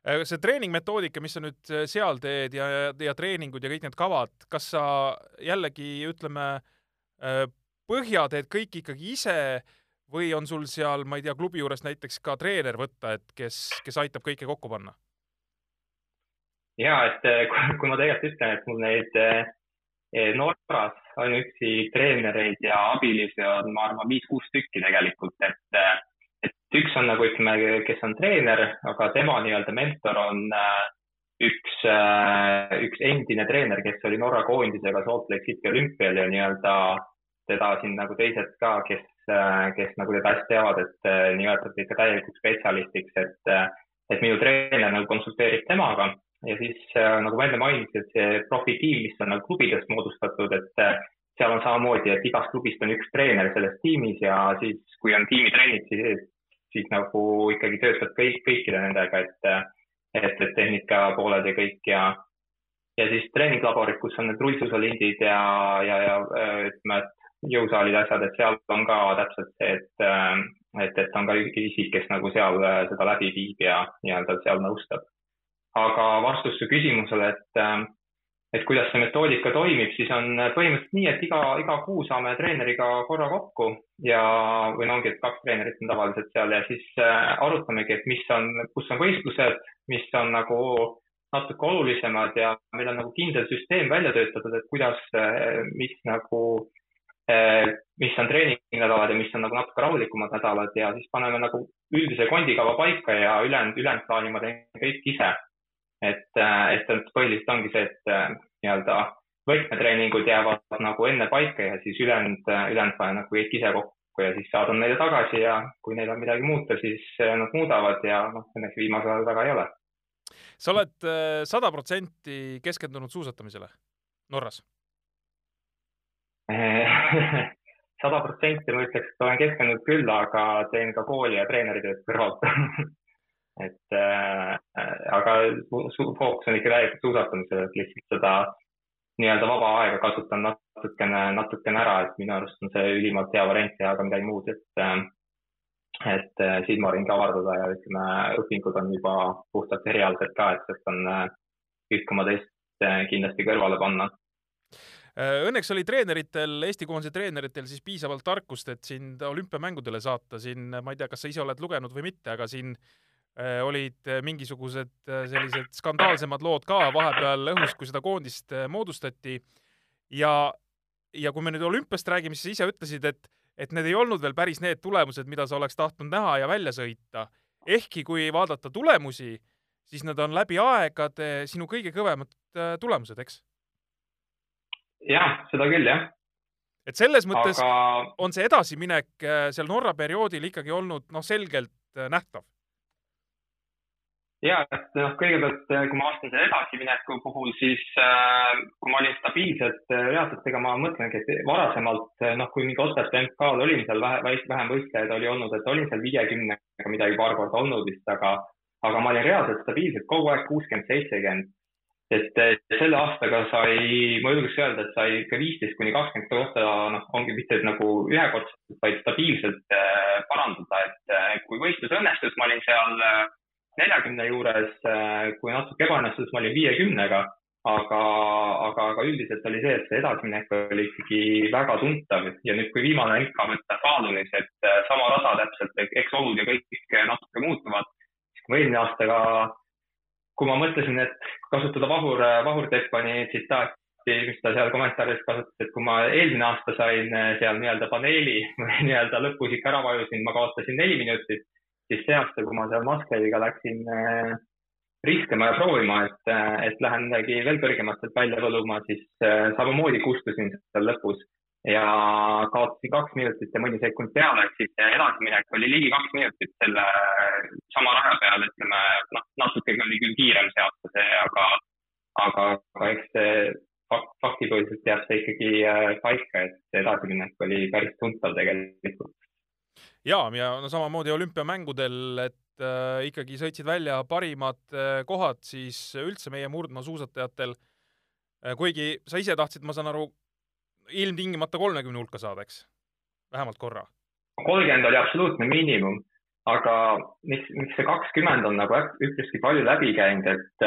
see treeningmetoodika, mis sa nüüd seal teed ja, ja, ja treeningud ja kõik need kavad, kas sa jällegi ütleme põhja teed kõik ikkagi ise või on sul seal, ma ei tea, klubi juures näiteks ka treener võtta, et kes, kes aitab kõike kokku panna? ja et kui ma tegelikult ütlen, et mul neid Norras ainuüksi treenereid ja abilisi on, ma arvan, viis-kuus tükki tegelikult, et, et üks on nagu ütleme, kes on treener, aga tema nii-öelda mentor on üks, üks endine treener, kes oli Norra koondisega Salt Lake City olümpial ja nii-öelda teda siin nagu teised ka, kes, kes nagu teda hästi teavad, et nimetati ikka täielikuks spetsialistiks, et, et minu treener nagu konsulteerib temaga. Ja siis nagu ma enne mainisin, et see profitiim, mis on nagu klubidest moodustatud, et seal on samamoodi, et igast klubist on üks treener selles tiimis ja siis, kui on tiimitrennid, siis, siis nagu ikkagi töötad kõik, kõikide nendega, et, et, et tehnika pooled ja kõik ja ja siis treeninglaborid, kus on need rullsuusalindid ja, ja, ja ütleme, et jõusaalid, asjad, et seal on ka täpselt see, et, et, et on ka isik, kes nagu seal seda läbi viib ja nii-öelda seal nõustab. aga vastus su küsimusele, et, et kuidas see metoodika toimib, siis on põhimõtteliselt nii, et iga, iga kuu saame treeneriga korra kokku ja, või no ongi, et kaks treenerit on tavaliselt seal ja siis arutamegi, et mis on, kus on võistlused, mis on nagu natuke olulisemad ja meil on nagu kindel süsteem välja töötatud, et kuidas, mis nagu Eh, mis on treeningnädalad ja mis on nagu natuke rahulikumad nädalad ja siis paneme nagu üldise kondikava paika ja ülejäänud, ülejäänud plaani ma teen kõik ise. Et, eh, et põhiliselt ongi see, et eh, nii-öelda võtmetreeningud jäävad nagu enne paika ja siis ülejäänud, ülejäänud panen nagu kõik ise kokku ja siis saadan neile tagasi ja kui neil on midagi muuta, siis nad muudavad ja noh, õnneks viimasel ajal väga ei ole. sa oled sada protsenti keskendunud suusatamisele Norras? (laughs) sada protsenti ma ütleks, et olen keskendunud küll, aga teen ka kooli ja treeneritööd kõrvalt (laughs) et äh, aga fookus on ikka täielikult suusatamisel, et lihtsalt seda nii-öelda vaba aega kasutan natukene, natukene ära, et minu arust on see ülimalt hea variant teha ka midagi muud, et äh, et äh, silmaringi avardada ja ütleme, õpingud on juba puhtalt erialised ka, et sealt on äh, üht koma teist äh, kindlasti kõrvale panna. Äh, õnneks oli treeneritel, Eesti koondise treeneritel siis piisavalt tarkust, et sind olümpiamängudele saata. Siin, ma ei tea, kas sa ise oled lugenud või mitte, aga siin äh, olid mingisugused äh, sellised skandaalsemad lood ka vahepeal õhus, kui seda koondist moodustati. ja, ja kui me nüüd olümpiast räägime, siis sa ise ütlesid, et, et need ei olnud veel päris need tulemused, mida sa oleks tahtnud näha ja välja sõita. ehkki kui vaadata tulemusi, siis need on läbi aegade sinu kõige kõvemad tulemused, eks jah, seda küll, jah. et selles mõttes Aga... on see edasiminek äh, seal Norra perioodil ikkagi olnud noh, selgelt äh, nähtav. Ja, et noh, kõigepealt, äh, kui ma vastan selle edasimineku puhul, siis äh, kui ma olin stabiilselt reaalselt, ega ma mõtlengi, et varasemalt noh, kui mingi Otepää MK-l olin seal vähe, vähem võistlejaid oli olnud, et olin seal viiekümnega midagi paar korda olnud vist, aga, aga ma olin reaalselt stabiilselt kogu aeg kuuskümmend, seitsekümmend. Et selle aastaga sai, ma julgeks öelda, et sai ikka viisteist kuni kakskümmend kohta, noh, ongi mitte nagu ühekordselt, vaid stabiilselt äh, parandada, et äh, kui võistlus õnnestus, ma olin seal äh, neljakümne juures, kui natuke ebaõnnestus, ma olin viiekümnega aga, aga, aga üldiselt oli see, et see edasiminek oli ikkagi väga tuntav. Ja nüüd, kui viimane MK võtta Faalunis, et sama rada täpselt, eks olud ja kõik natuke muutuvad, siis kui ma eelmine aasta ka kui ma mõtlesin, et kasutada Vahur, Vahur Teppani tsitaati, mis ta seal kommentaarides kasutas, et kui ma eelmine aasta sain seal nii-öelda paneeli (laughs) nii-öelda lõpus ikka ära vajusin, ma kaotasin neli minutit, siis see aasta, kui ma seal Musgrave'iga läksin äh, riskima ja proovima, et, eh, et lähen midagi veel kõrgemat sealt välja võluma, siis äh, samamoodi kustusin seal lõpus ja kaotasin kaks minutit ja mõni sekund peale, ehk siis edasiminek oli ligi kaks minutit selle sama raja peal, ütleme, noh, natuke oli küll kiirem see aasta see, aga, aga, aga eks see fakt, faktipõhiselt jääb see ikkagi äh, paika, et edasiminek oli päris tuntav tegelikult. Ja, ja no samamoodi olümpiamängudel, et äh, ikkagi sõitsid välja parimad äh, kohad siis üldse meie murdmaasuusatajatel äh,. kuigi sa ise tahtsid, ma saan aru, ilmtingimata kolmekümne hulka saada, eks? vähemalt korra. kolmkümmend oli absoluutne miinimum, aga miks, miks see kakskümmend on nagu üpriski palju läbi käinud, et,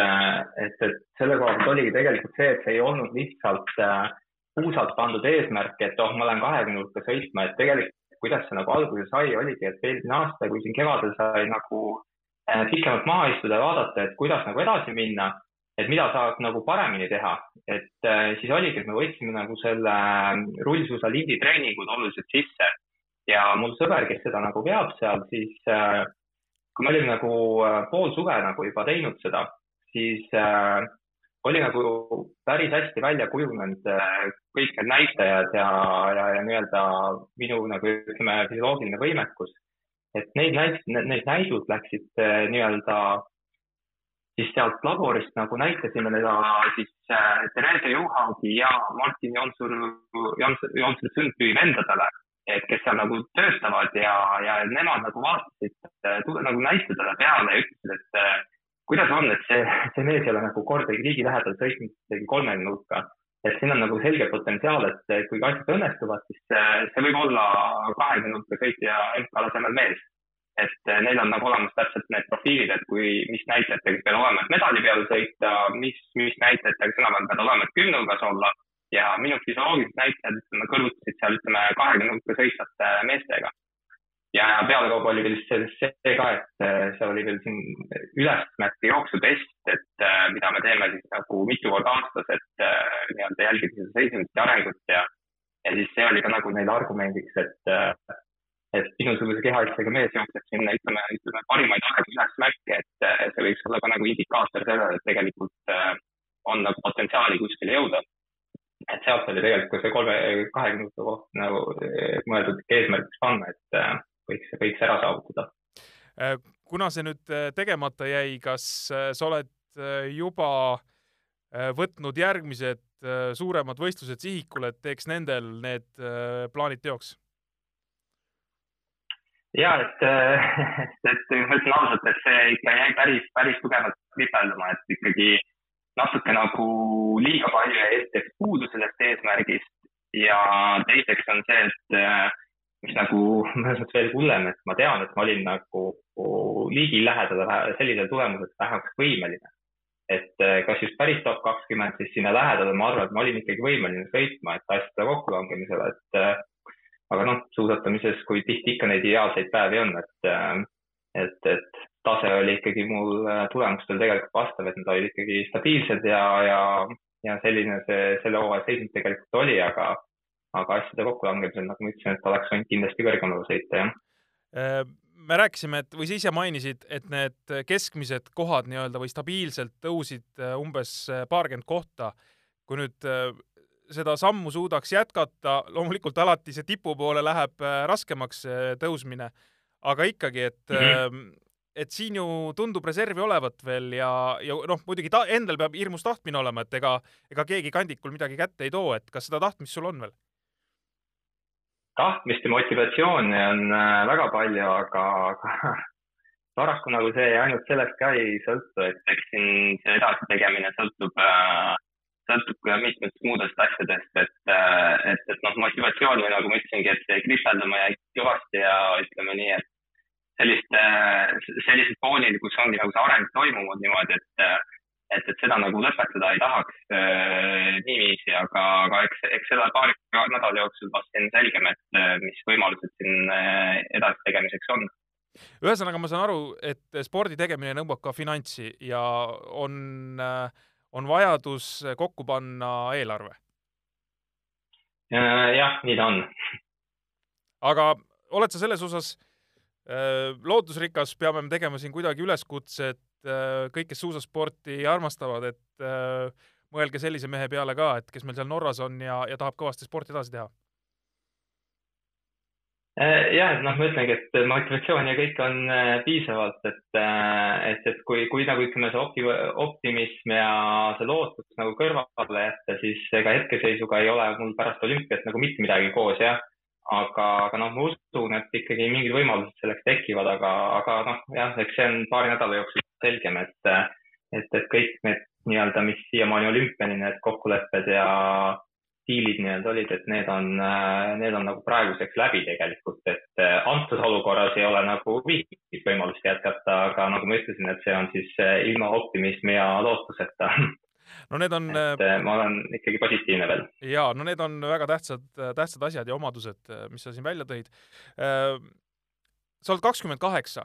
et, et selle koha pealt oligi tegelikult see, et see ei olnud lihtsalt äh, puusalt pandud eesmärk, et oh, ma lähen kahekümne hulka sõitma, et tegelikult kuidas see nagu alguse sai, oligi, et eelmine aasta, kui siin kevadel sai nagu äh, pikemalt maha istuda ja vaadata, et kuidas nagu edasi minna et mida saab nagu paremini teha, et äh, siis oligi, et me võtsime nagu selle äh, rullsuusa lindi treeningud oluliselt sisse. Ja mul sõber, kes seda nagu veab seal, siis äh, kui me olime nagu pool suve nagu juba teinud seda, siis äh, oli nagu päris hästi välja kujunenud äh, kõik need näitajad ja, ja, ja nii-öelda minu nagu ütleme, füsioloogiline võimekus. et neid näit-, need näidud läksid äh, nii-öelda siis sealt laborist nagu näitasime teda siis äh, Therese Johaagi ja Martin Jonsur, Jonsur, Jonsur Sundby vendadele, et kes seal nagu töötavad ja, ja nemad nagu vaatasid nagu näitasid talle peale ja ütlesid, et kuidas on, et see, see mees ei ole nagu kordagi ligilähedalt sõitnud isegi kolmekümne hulka. et siin on nagu selge potentsiaal, et kui asjad õnnestuvad, siis see võib olla kahekümne hulka sõitja MK tasemel mees et eh, neil on nagu olemas täpselt need profiilid, et kui, mis näitajatega peab olema, et medali peal sõita, mis, mis näitajatega sina pead olema, et kümne hulgas olla ja minu füsioloogilised näitajad, ütleme, kõrvutasid seal, ütleme, kahekümne hulka sõitvate meestega. Ja pealekauba oli veel see, ka, et eh, seal oli veel siin ülesmärki jooksutest, et eh, mida me teeme siis nagu mitu korda aastas, et nii-öelda jälgida seda seisundit ja arengut ja, ja siis see oli ka nagu neile argumendiks, et et minusuguse kehaasjadega mees jookseb sinna, ütleme, ütleme parimaid aegu ülesmärke, et äh, see võiks olla ka nagu indikaator sellele, et tegelikult äh, on nagu potentsiaali kuskile jõuda. et sealt oli tegelikult see kolme, kahekümne minuti koht nagu äh, mõeldud eesmärgiks panna, et võiks, võiks ära saavutada. kuna see nüüd tegemata jäi, kas sa oled juba võtnud järgmised suuremad võistlused sihikule, et teeks nendel need plaanid teoks? ja et, (laughs) et, et ma ütlen ausalt, et see ikka jäi päris, päris tugevalt kripeldama, et ikkagi natuke nagu liiga palju jäi esiteks puudu sellest eesmärgist ja teiseks on see, et mis nagu (laughs) mõnes veel hullem, et ma tean, et ma olin nagu ligilähedal sellisele tulemusele vähemaks võimeline. et kas just päris top kakskümmend, siis sinna lähedale ma arvan, et ma olin ikkagi võimeline sõitma, et asjade kokkulangemisele, et aga noh, suusatamises, kui tihti ikka neid ideaalseid päevi on, et, äh, et, et tase oli ikkagi mul äh, tulemustel tegelikult vastav, et nad olid ikkagi stabiilsed ja, ja, ja selline see, selle hooaja seisund tegelikult oli, aga, aga asjade kokkulangemisel, nagu ma ütlesin, et oleks võinud kindlasti kõrgemale sõita, jah äh, me rääkisime, et või sa ise mainisid, et need keskmised kohad nii-öelda või stabiilselt tõusid umbes paarkümmend kohta. kui nüüd seda sammu suudaks jätkata, loomulikult alati see tipu poole läheb äh, raskemaks tõusmine, aga ikkagi, et mm -hmm. et siin ju tundub reservi olevat veel ja, ja noh, muidugi ta endal peab hirmus tahtmine olema, et ega, ega keegi kandikul midagi kätte ei too, et kas seda tahtmist sul on veel? Tahtmist ja motivatsiooni on äh, väga palju, aga, aga, (laughs) paraku nagu see ainult sellest ka ei sõltu, et eks siin see edasi tegemine sõltub äh, sõltub ka mitmetest muudest asjadest, et, äh, et, et noh, motivatsioon või nagu ma ütlesingi, et kripeldama jäi kõvasti ja ütleme nii, et sellist, sellisel foonil, kus ongi nagu see areng toimunud niimoodi, et, et, et seda nagu lõpetada ei tahaks äh, niiviisi, aga, aga eks, eks selle paari nädala jooksul vast on selgem, et mis võimalused siin edasi tegemiseks on ühesõnaga, ma saan aru, et spordi tegemine nõuab ka finantsi ja on äh, on vajadus kokku panna eelarve? Äh, jah, nii ta on. aga oled sa selles osas äh, lootusrikas, peame me tegema siin kuidagi üleskutse, et äh, kõik, kes suusasporti armastavad, et äh, mõelge sellise mehe peale ka, et kes meil seal Norras on ja, ja tahab kõvasti sporti edasi teha Äh, jah, et noh, ma ütlengi, et motivatsioon ja kõik on äh, piisavalt, et, äh, et, et kui, kui nagu ütleme, see opti-, optimism ja see lootus nagu kõrvale jätta, siis ega hetkeseisuga ei ole mul pärast olümpiat nagu mitte midagi koos, jah. aga, aga noh, ma usun, et ikkagi mingid võimalused selleks tekivad, aga, aga noh, jah, eks see on paari nädala jooksul selgem, et, et, et kõik need nii-öelda, mis siiamaani olümpiani, need kokkulepped ja diilid nii-öelda olid, et need on, need on nagu praeguseks läbi tegelikult, et äh, antud olukorras ei ole nagu mingit võimalust jätkata, aga nagu ma ütlesin, et see on siis äh, ilma optimismi ja lootuseta. no need on. (laughs) et ma olen ikkagi positiivne veel. ja no need on väga tähtsad, tähtsad asjad ja omadused, mis sa siin välja tõid. sa oled kakskümmend kaheksa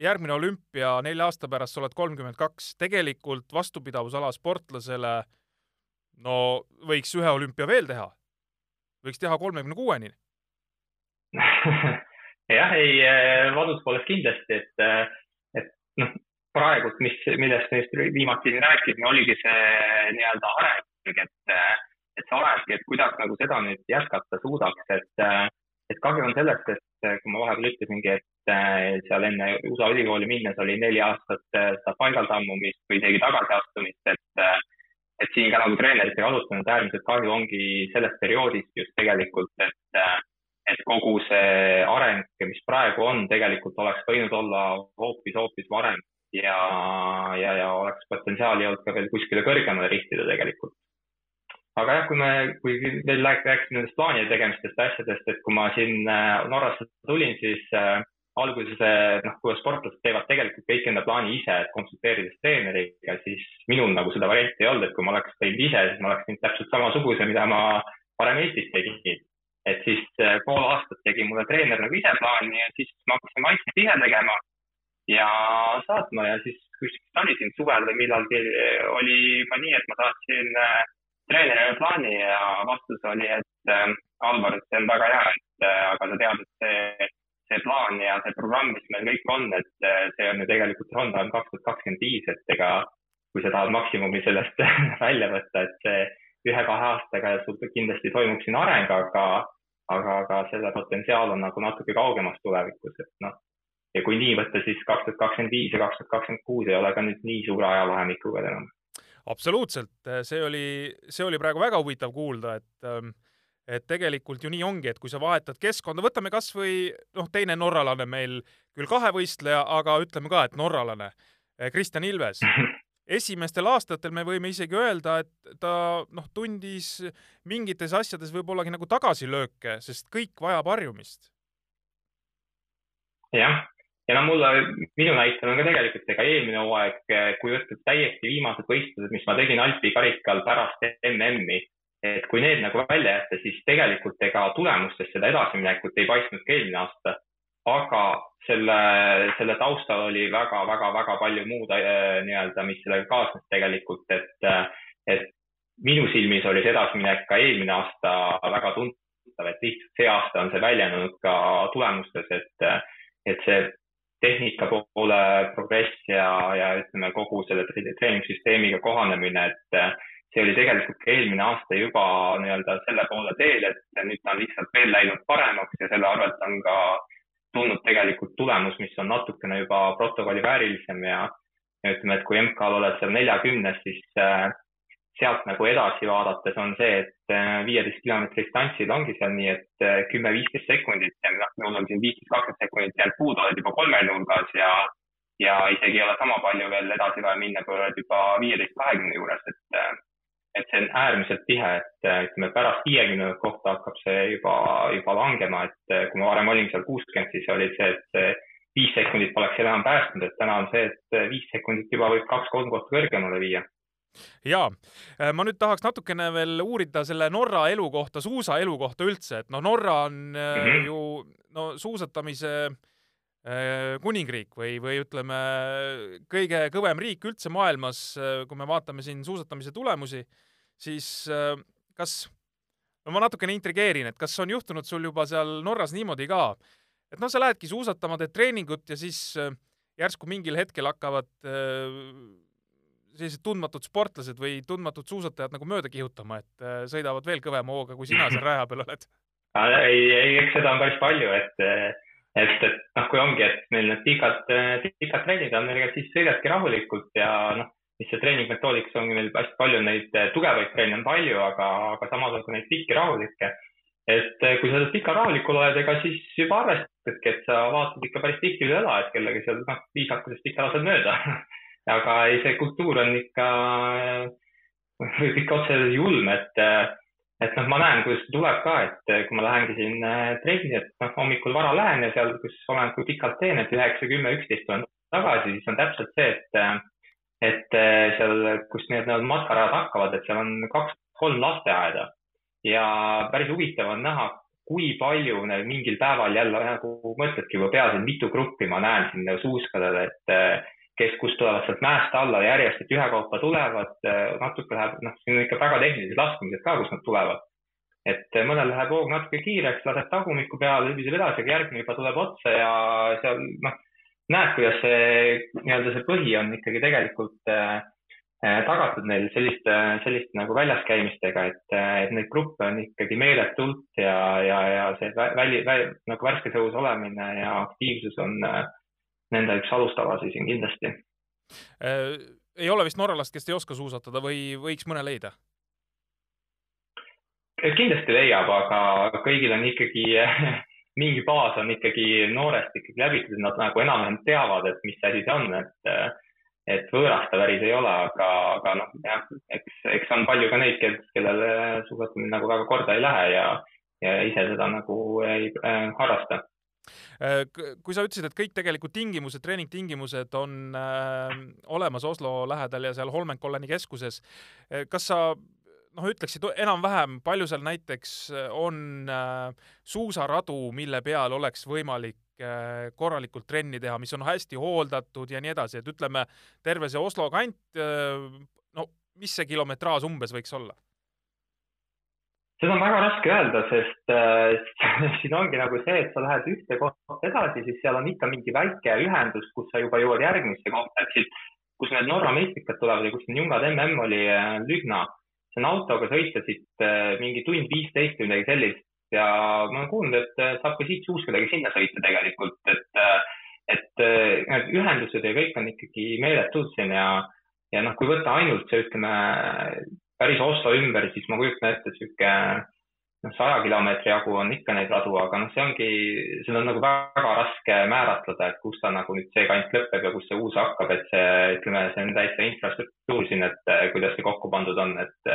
järgmine olümpia nelja aasta pärast, sa oled kolmkümmend kaks, tegelikult vastupidavusala sportlasele no võiks ühe olümpia veel teha. võiks teha kolmekümne kuueni (laughs) jah, ei eh, vanuse poolest kindlasti, et, eh, et noh, praegult, mis, millest me just viimati rääkisime, oligi see nii-öelda areng, et, eh, et see areng, et kuidas nagu seda nüüd jätkata suudaks, et, et kahju on sellest, et kui ma vahepeal ütlesingi, et seal enne USA ülikooli minnes oli neli aastat seda paigaltammumist või isegi tagasiastumist, et et siin ka nagu treeneritega arutanud, äärmiselt kahju ongi sellest perioodist just tegelikult, et, et kogu see areng, mis praegu on, tegelikult oleks võinud olla hoopis-hoopis varem ja, ja, ja oleks potentsiaali olnud ka veel kuskile kõrgemale rihtida tegelikult. aga jah, kui me, kui veel rääkisime nendest plaanide tegemistest asjadest, et kui ma siin äh, Norrasse tulin, siis äh, alguses, noh, kui sportlased teevad tegelikult kõik enda plaani ise, et konsulteerides treeneriga, siis minul nagu seda varianti ei olnud, et kui ma oleks teinud ise, siis ma oleks teinud täpselt samasuguse, mida ma varem Eestis tegin. et siis eh, pool aastat tegi mulle treener nagu ise plaani ja siis ma hakkasin vaikselt ise tegema ja saatma ja siis kuskilt oli siin suvel või millalgi oli juba nii, et ma saatsin eh, treenerile plaani ja vastus oli, et Alvar, see on väga hea, et aga sa tead, et see see plaan ja see programm, mis meil kõik on, et eh, see on ju tegelikult Rondon kaks tuhat kakskümmend viis, et ega kui sa tahad maksimumi sellest (laughs) välja võtta, et see ühe-kahe aastaga sul kindlasti toimub siin areng, aga, aga, aga selle potentsiaal on nagu natuke kaugemas tulevikus, et noh. ja kui nii võtta, siis kaks tuhat kakskümmend viis ja kaks tuhat kakskümmend kuus ei ole ka nüüd nii suure ajavahemikuga enam. absoluutselt, see oli, see oli praegu väga huvitav kuulda, et ähm, et tegelikult ju nii ongi, et kui sa vahetad keskkonda, võtame kasvõi noh, teine norralane meil, küll kahevõistleja, aga ütleme ka, et norralane, eh, Kristjan Ilves. (laughs) esimestel aastatel me võime isegi öelda, et ta noh, tundis mingites asjades võib-ollagi nagu tagasilööke, sest kõik vajab harjumist. jah, ja no mulle, minu näitel on ka tegelikult ega eelmine hooaeg, kui võtta täiesti viimased võistlused, mis ma tegin Alpi karikal pärast MM-i et kui need nagu välja jätta, siis tegelikult ega tulemustest seda edasiminekut ei paistnud ka eelmine aasta. aga selle, selle taustal oli väga-väga-väga palju muud äh, nii-öelda, mis sellega kaasnes tegelikult, et, et minu silmis oli see edasiminek ka eelmine aasta väga tuntav, et lihtsalt see aasta on see väljendunud ka tulemustes, et, et see tehnika poole progress ja, ja ütleme, kogu selle treeningsüsteemiga kohanemine, et see oli tegelikult ka eelmine aasta juba nii-öelda selle poole teel, et nüüd ta on lihtsalt veel läinud paremaks ja selle arvelt on ka tulnud tegelikult tulemus, mis on natukene juba protokolli väärilisem ja, ütleme, et kui MK-l oled seal neljakümnes, siis äh, sealt nagu edasi vaadates on see, et äh, viieteist kilomeetri distantsil ongi seal nii, et äh, kümme-viisteist sekundit ja noh, mul on siin viisteist, kakskümmend sekundit jäänud puudu, oled juba kolme nurgas ja ja isegi ei ole sama palju veel edasi vaja minna, kui oled juba viieteist, kahekümne juures, et et see on äärmiselt tihe, et ütleme, pärast viiekümne kohta hakkab see juba, juba langema, et kui ma varem olin seal kuuskümmend, siis oli see, et viis sekundit poleks enam päästnud, et täna on see, et viis sekundit juba võib kaks-kolm kohta kõrgemale viia ja ma nüüd tahaks natukene veel uurida selle Norra elu kohta, suusaelu kohta üldse, et noh, Norra on mm -hmm. ju no suusatamise äh, Äh, kuningriik või, või ütleme, kõige kõvem riik üldse maailmas, äh, kui me vaatame siin suusatamise tulemusi, siis äh, kas, no ma natukene intrigeerin, et kas on juhtunud sul juba seal Norras niimoodi ka, et noh, sa lähedki suusatama, teed treeningut ja siis järsku mingil hetkel hakkavad sellised tundmatud sportlased või tundmatud suusatajad nagu mööda kihutama, et sõidavad veel kõvema hooga, kui sina seal (laughs) raja peal oled? ei, ei, eks seda on päris palju, et et, et noh, kui ongi, et meil need pikad, pikad trennid on, ega siis sõidadki rahulikult ja noh, mis see treeningmetoodikas ongi meil hästi palju neid eh, tugevaid treene on palju, aga, aga samas on ka neid pikki rahulikke. et eh, kui sa pika rahulikul oled, ega siis juba arvestadki, et sa vaatad ikka päris tihti üle õla, et kellega seal noh, viisakusest ikka lased mööda (laughs) aga ei, see kultuur on ikka, võib ikka otse julm, et et noh, ma näen, kuidas see tuleb ka, et eh, kui ma lähengi siin eh, trenni, et noh, hommikul vara lähen ja seal, kus olen, kui pikalt teen, et üheksa, kümme, üksteist tulen tagasi, siis on täpselt see, et, eh, et seal, kus need, need matkarajad hakkavad, et seal on kaks-kolm lasteaeda. Ja päris huvitav on näha, kui palju neil mingil päeval jälle nagu mõtledki juba peas, et mitu gruppi ma näen siin suuskadel, et kes, kus tulevad sealt mäest alla järjest, et ühekaupa tulevad, natuke läheb, noh, siin on ikka väga tehnilised laskmised ka, kus nad tulevad. et mõnel läheb hoog natuke kiireks, laseb tagumikku peale, libiseb edasi, aga järgmine juba tuleb otsa ja seal noh, näed, kuidas see nii-öelda see põhi on ikkagi tegelikult äh, tagatud neil selliste, selliste nagu väljas käimistega, et, et neid gruppe on ikkagi meeletult ja, ja, ja see väli, väli, nagu värskes õhus olemine ja aktiivsus on äh, nende üks alustavasid siin kindlasti äh,. ei ole vist norralast, kes ei oska suusatada või võiks mõne leida? kindlasti leiab, aga kõigil on ikkagi (laughs) mingi baas on ikkagi noorest ikkagi läbitud, et nad nagu enam-vähem teavad, et mis asi see on, et et võõrast ta päris ei ole, aga, aga noh, jah, eks, eks on palju ka neid, kes, kellele suusatamine nagu väga korda ei lähe ja, ja ise seda nagu ei äh, harrasta kui sa ütlesid, et kõik tegelikult tingimused, treeningtingimused on äh, olemas Oslo lähedal ja seal Holmenkolleni keskuses, äh, kas sa noh, ütleksid enam-vähem, palju seal näiteks on äh, suusaradu, mille peal oleks võimalik äh, korralikult trenni teha, mis on hästi hooldatud ja nii edasi, et ütleme, terve see Oslo kant äh,, no mis see kilometraaž umbes võiks olla? Seda on väga raske öelda, sest äh, (laughs) siin ongi nagu see, et sa lähed ühte kohta edasi, siis seal on ikka mingi väike ühendus, kus sa juba jõuad järgmisse kohta, et siit, kus need Norra meistrikad tulevad ja kus siin Jungad mm oli äh, Lügna, see on autoga sõita siit äh, mingi tund viisteist või midagi sellist. Ja ma olen kuulnud, et äh, saab ka siit suuskadega sinna sõita tegelikult, et äh, et äh, need ühendused ja kõik on ikkagi meeletud siin ja, ja noh, kui võtta ainult see, ütleme, päris Oslo ümber, siis ma kujutan ette, et sihuke noh, saja kilomeetri jagu on ikka neid radu, aga noh, see ongi, seda on nagu väga raske määratleda, et kus ta nagu nüüd see kant lõpeb ja kus see uus hakkab, et see, ütleme, see on täitsa infrastruktuur siin, et kuidas see kokku pandud on, et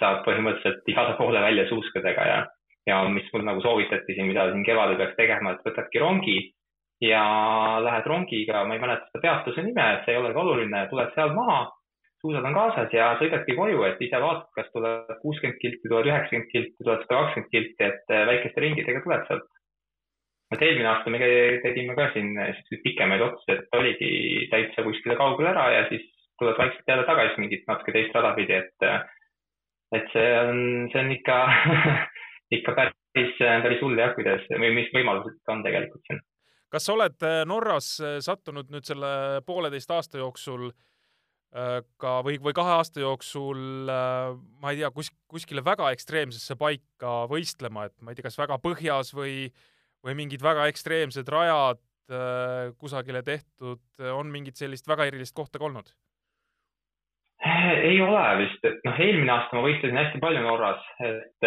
saab põhimõtteliselt igale poole välja suuskadega ja, ja mis mul nagu soovitati siin, mida siin kevadel peaks tegema, et võtadki rongi ja lähed rongiga, ma ei mäleta seda peatuse nime, see ei olegi oluline, tuled seal maha suusad on kaasas ja sõidadki koju, et ise vaatad, kas tuleb kuuskümmend kilti, tuleb üheksakümmend kilti, tuleb sada kakskümmend kilti, et äh, väikeste ringidega tuleb sealt. et eelmine aasta me tegime ka siin siukseid pikemaid otsuseid, et oligi täitsa kuskile kaugele ära ja siis tuled vaikselt jälle tagasi mingit natuke teist rada pidi, et äh, et see on, see on ikka (laughs) ikka päris, päris hull jah, kuidas või mis võimalused on tegelikult siin. kas sa oled Norras sattunud nüüd selle pooleteist aasta jooksul Äh, ka või, või kahe aasta jooksul äh, ma ei tea, kus, kuskile väga ekstreemsesse paika võistlema, et ma ei tea, kas väga põhjas või, või mingid väga ekstreemsed rajad äh, kusagile tehtud, on mingit sellist väga erilist kohta ka olnud? ei ole vist, et noh, eelmine aasta ma võistlesin hästi palju Norras, et,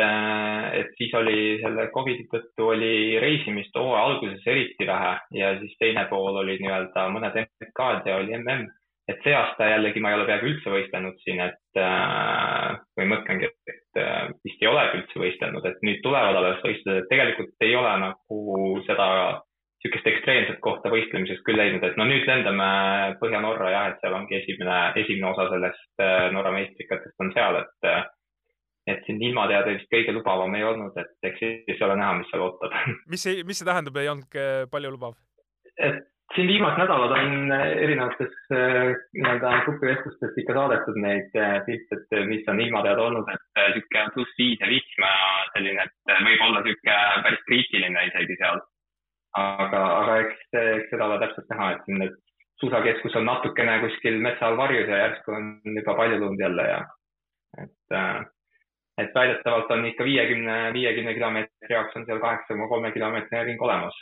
et siis oli selle Covidi tõttu oli reisimist hooaja alguses eriti vähe ja siis teine pool oli nii-öelda mõned MK-d ja oli mm et see aasta jällegi ma ei ole peaaegu üldse võistelnud siin, et äh, või mõtlengi, et äh, vist ei olegi üldse võistelnud, et nüüd tulevad alles võistlused, et tegelikult ei ole nagu seda niisugust ekstreemset kohta võistlemiseks küll leidnud, et no nüüd lendame Põhja-Norra jah, et seal ongi esimene, esimene osa sellest äh, Norra meistrikatest on seal, et äh, et siin ilmateade vist kõige lubavam ei olnud, et eks siis ole näha, mis seal ootab. mis see, mis see tähendab, ei olnud palju lubav? et siin viimased nädalad on erinevates äh, nii-öelda grupivestlustes ikka saadetud neid äh, pilte, et mis on ilmatead olnud, et äh, sihuke pluss viis ja vihma selline, et võib olla sihuke päris kriitiline isegi seal. aga, aga eks, eks seda ole täpselt näha, et siin need suusakeskus on natukene kuskil metsa all varjus ja järsku on juba palju lund jälle ja et, et väidetavalt on ikka viiekümne, viiekümne kilomeetri jaoks on seal kaheksa koma kolme kilomeetrine ring olemas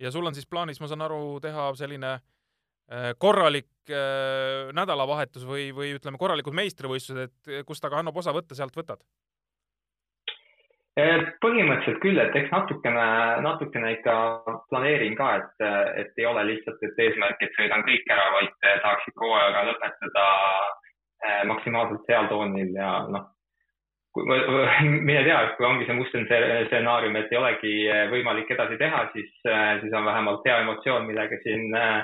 ja sul on siis plaanis, ma saan aru, teha selline äh, korralik äh, nädalavahetus või, või ütleme, korralikud meistrivõistlused, et kust aga annab osa võtta, sealt võtad? põhimõtteliselt küll, et eks natukene, natukene ikka planeerin ka, et, et ei ole lihtsalt, et eesmärk, et sõidan kõik ära, vaid tahaks ikka hooajaga lõpetada äh, maksimaalselt heal toonil ja noh, (laughs) mine tea, kui ongi see must stsenaarium, et ei olegi eh, võimalik edasi teha, siis, eh, siis on vähemalt hea emotsioon, millega siin eh,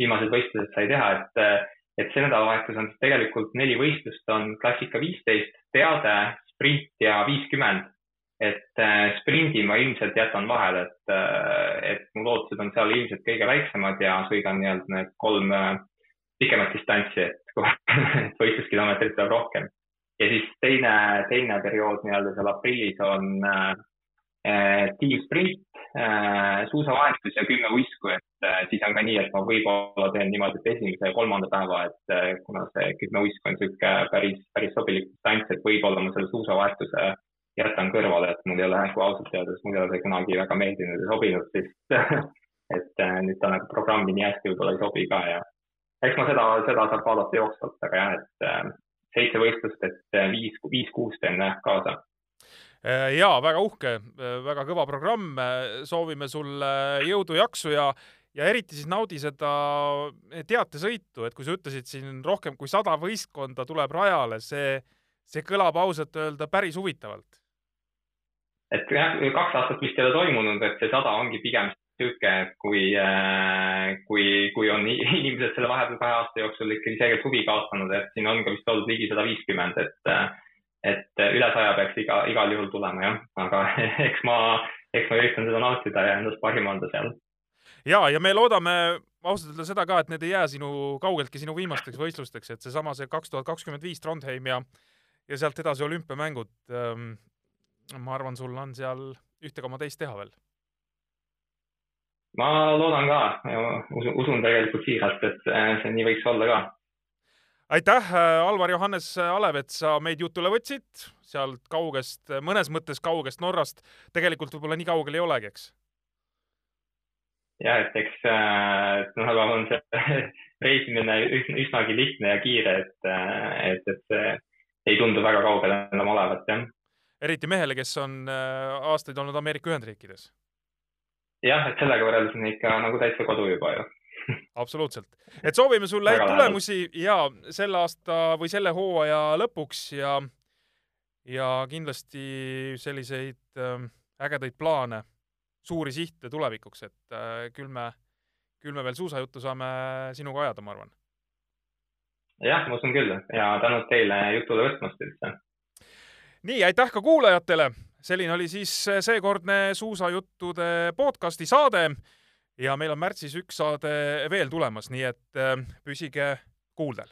viimased võistlused sai teha, et, et see nädalavahetus on tegelikult neli võistlust, on klassika viisteist, teade, sprint ja viiskümmend. et sprindi ma ilmselt jätan vahele, et, et mu lootused on seal ilmselt kõige väiksemad ja sõidan nii-öelda need kolm pikemat distantsi, et (laughs) võistluskilomeetrit tuleb rohkem ja siis teine, teine periood nii-öelda seal aprillis on äh, tiimsprint äh,, suusavahetus ja kümme uisku, et äh, siis on ka nii, et ma võib-olla teen niimoodi, et esimese ja kolmanda päeva, et äh, kuna see kümme uisku on niisugune päris, päris sobilik distants, et võib-olla ma selle suusavahetuse jätan kõrvale, et mul ei ole, kui ausalt öeldes, mul ei ole see kunagi väga meeldinud ja sobinud, sest (laughs) et äh, nüüd ta nagu programmi nii hästi võib-olla ei sobi ka ja eks ma seda, seda saab vaadata jooksvalt, aga jah, et äh, seitse võistlust, et äh, viis, viis-kuus teen kaasa. Äh, ja väga uhke, äh, väga kõva programm, soovime sulle jõudu-jaksu ja ja eriti siis naudi seda teatesõitu, et kui sa ütlesid siin rohkem kui sada võistkonda tuleb rajale, see, see kõlab ausalt öelda päris huvitavalt. et jah, kaks aastat vist ei ole toimunud, et see sada ongi pigem niisugune, et kui, äh, kui, kui on (laughs) inimesed selle vahepeal kahe aasta jooksul ikkagi selgelt huvi kaotanud, et siin on ka vist olnud ligi sada viiskümmend, et, äh, et üle saja peaks iga, igal juhul tulema jah, aga (laughs) eks ma, eks ma üritan seda nautida ja endast parima anda seal. ja, ja me loodame ausalt öelda seda ka, et need ei jää sinu, kaugeltki sinu viimasteks võistlusteks, et seesama see kaks tuhat kakskümmend viis Trondheim ja, ja sealt edasi olümpiamängud ähm,. ma arvan, sul on seal ühte koma teist teha veel ma loodan ka usun, usun tegelikult siiralt, et äh, see nii võiks olla ka. aitäh, äh, Alvar Johannes Alevet, sa meid jutule võtsid sealt kaugest, mõnes mõttes kaugest Norrast. tegelikult võib-olla nii kaugel ei olegi, eks? jah, et eks äh, Norral on see (laughs) reisimine üsnagi lihtne ja kiire, et, et, et see ei tundu väga kaugel enam olevat, jah. eriti mehele, kes on aastaid olnud Ameerika Ühendriikides jah, et sellega võrreldes on ikka nagu täitsa kodu juba ju. (laughs) Absoluutselt, et soovime sulle häid tulemusi ja selle aasta või selle hooaja lõpuks ja ja kindlasti selliseid äh, ägedaid plaane, suuri sihte tulevikuks, et äh, küll me, küll me veel suusajuttu saame sinuga ajada, ma arvan. jah, ma usun küll. Ja tänud teile jutule võtmast üldse. nii, aitäh ka kuulajatele selline oli siis seekordne suusajuttude podcasti saade. Ja meil on märtsis üks saade veel tulemas, nii et äh, püsige kuuldel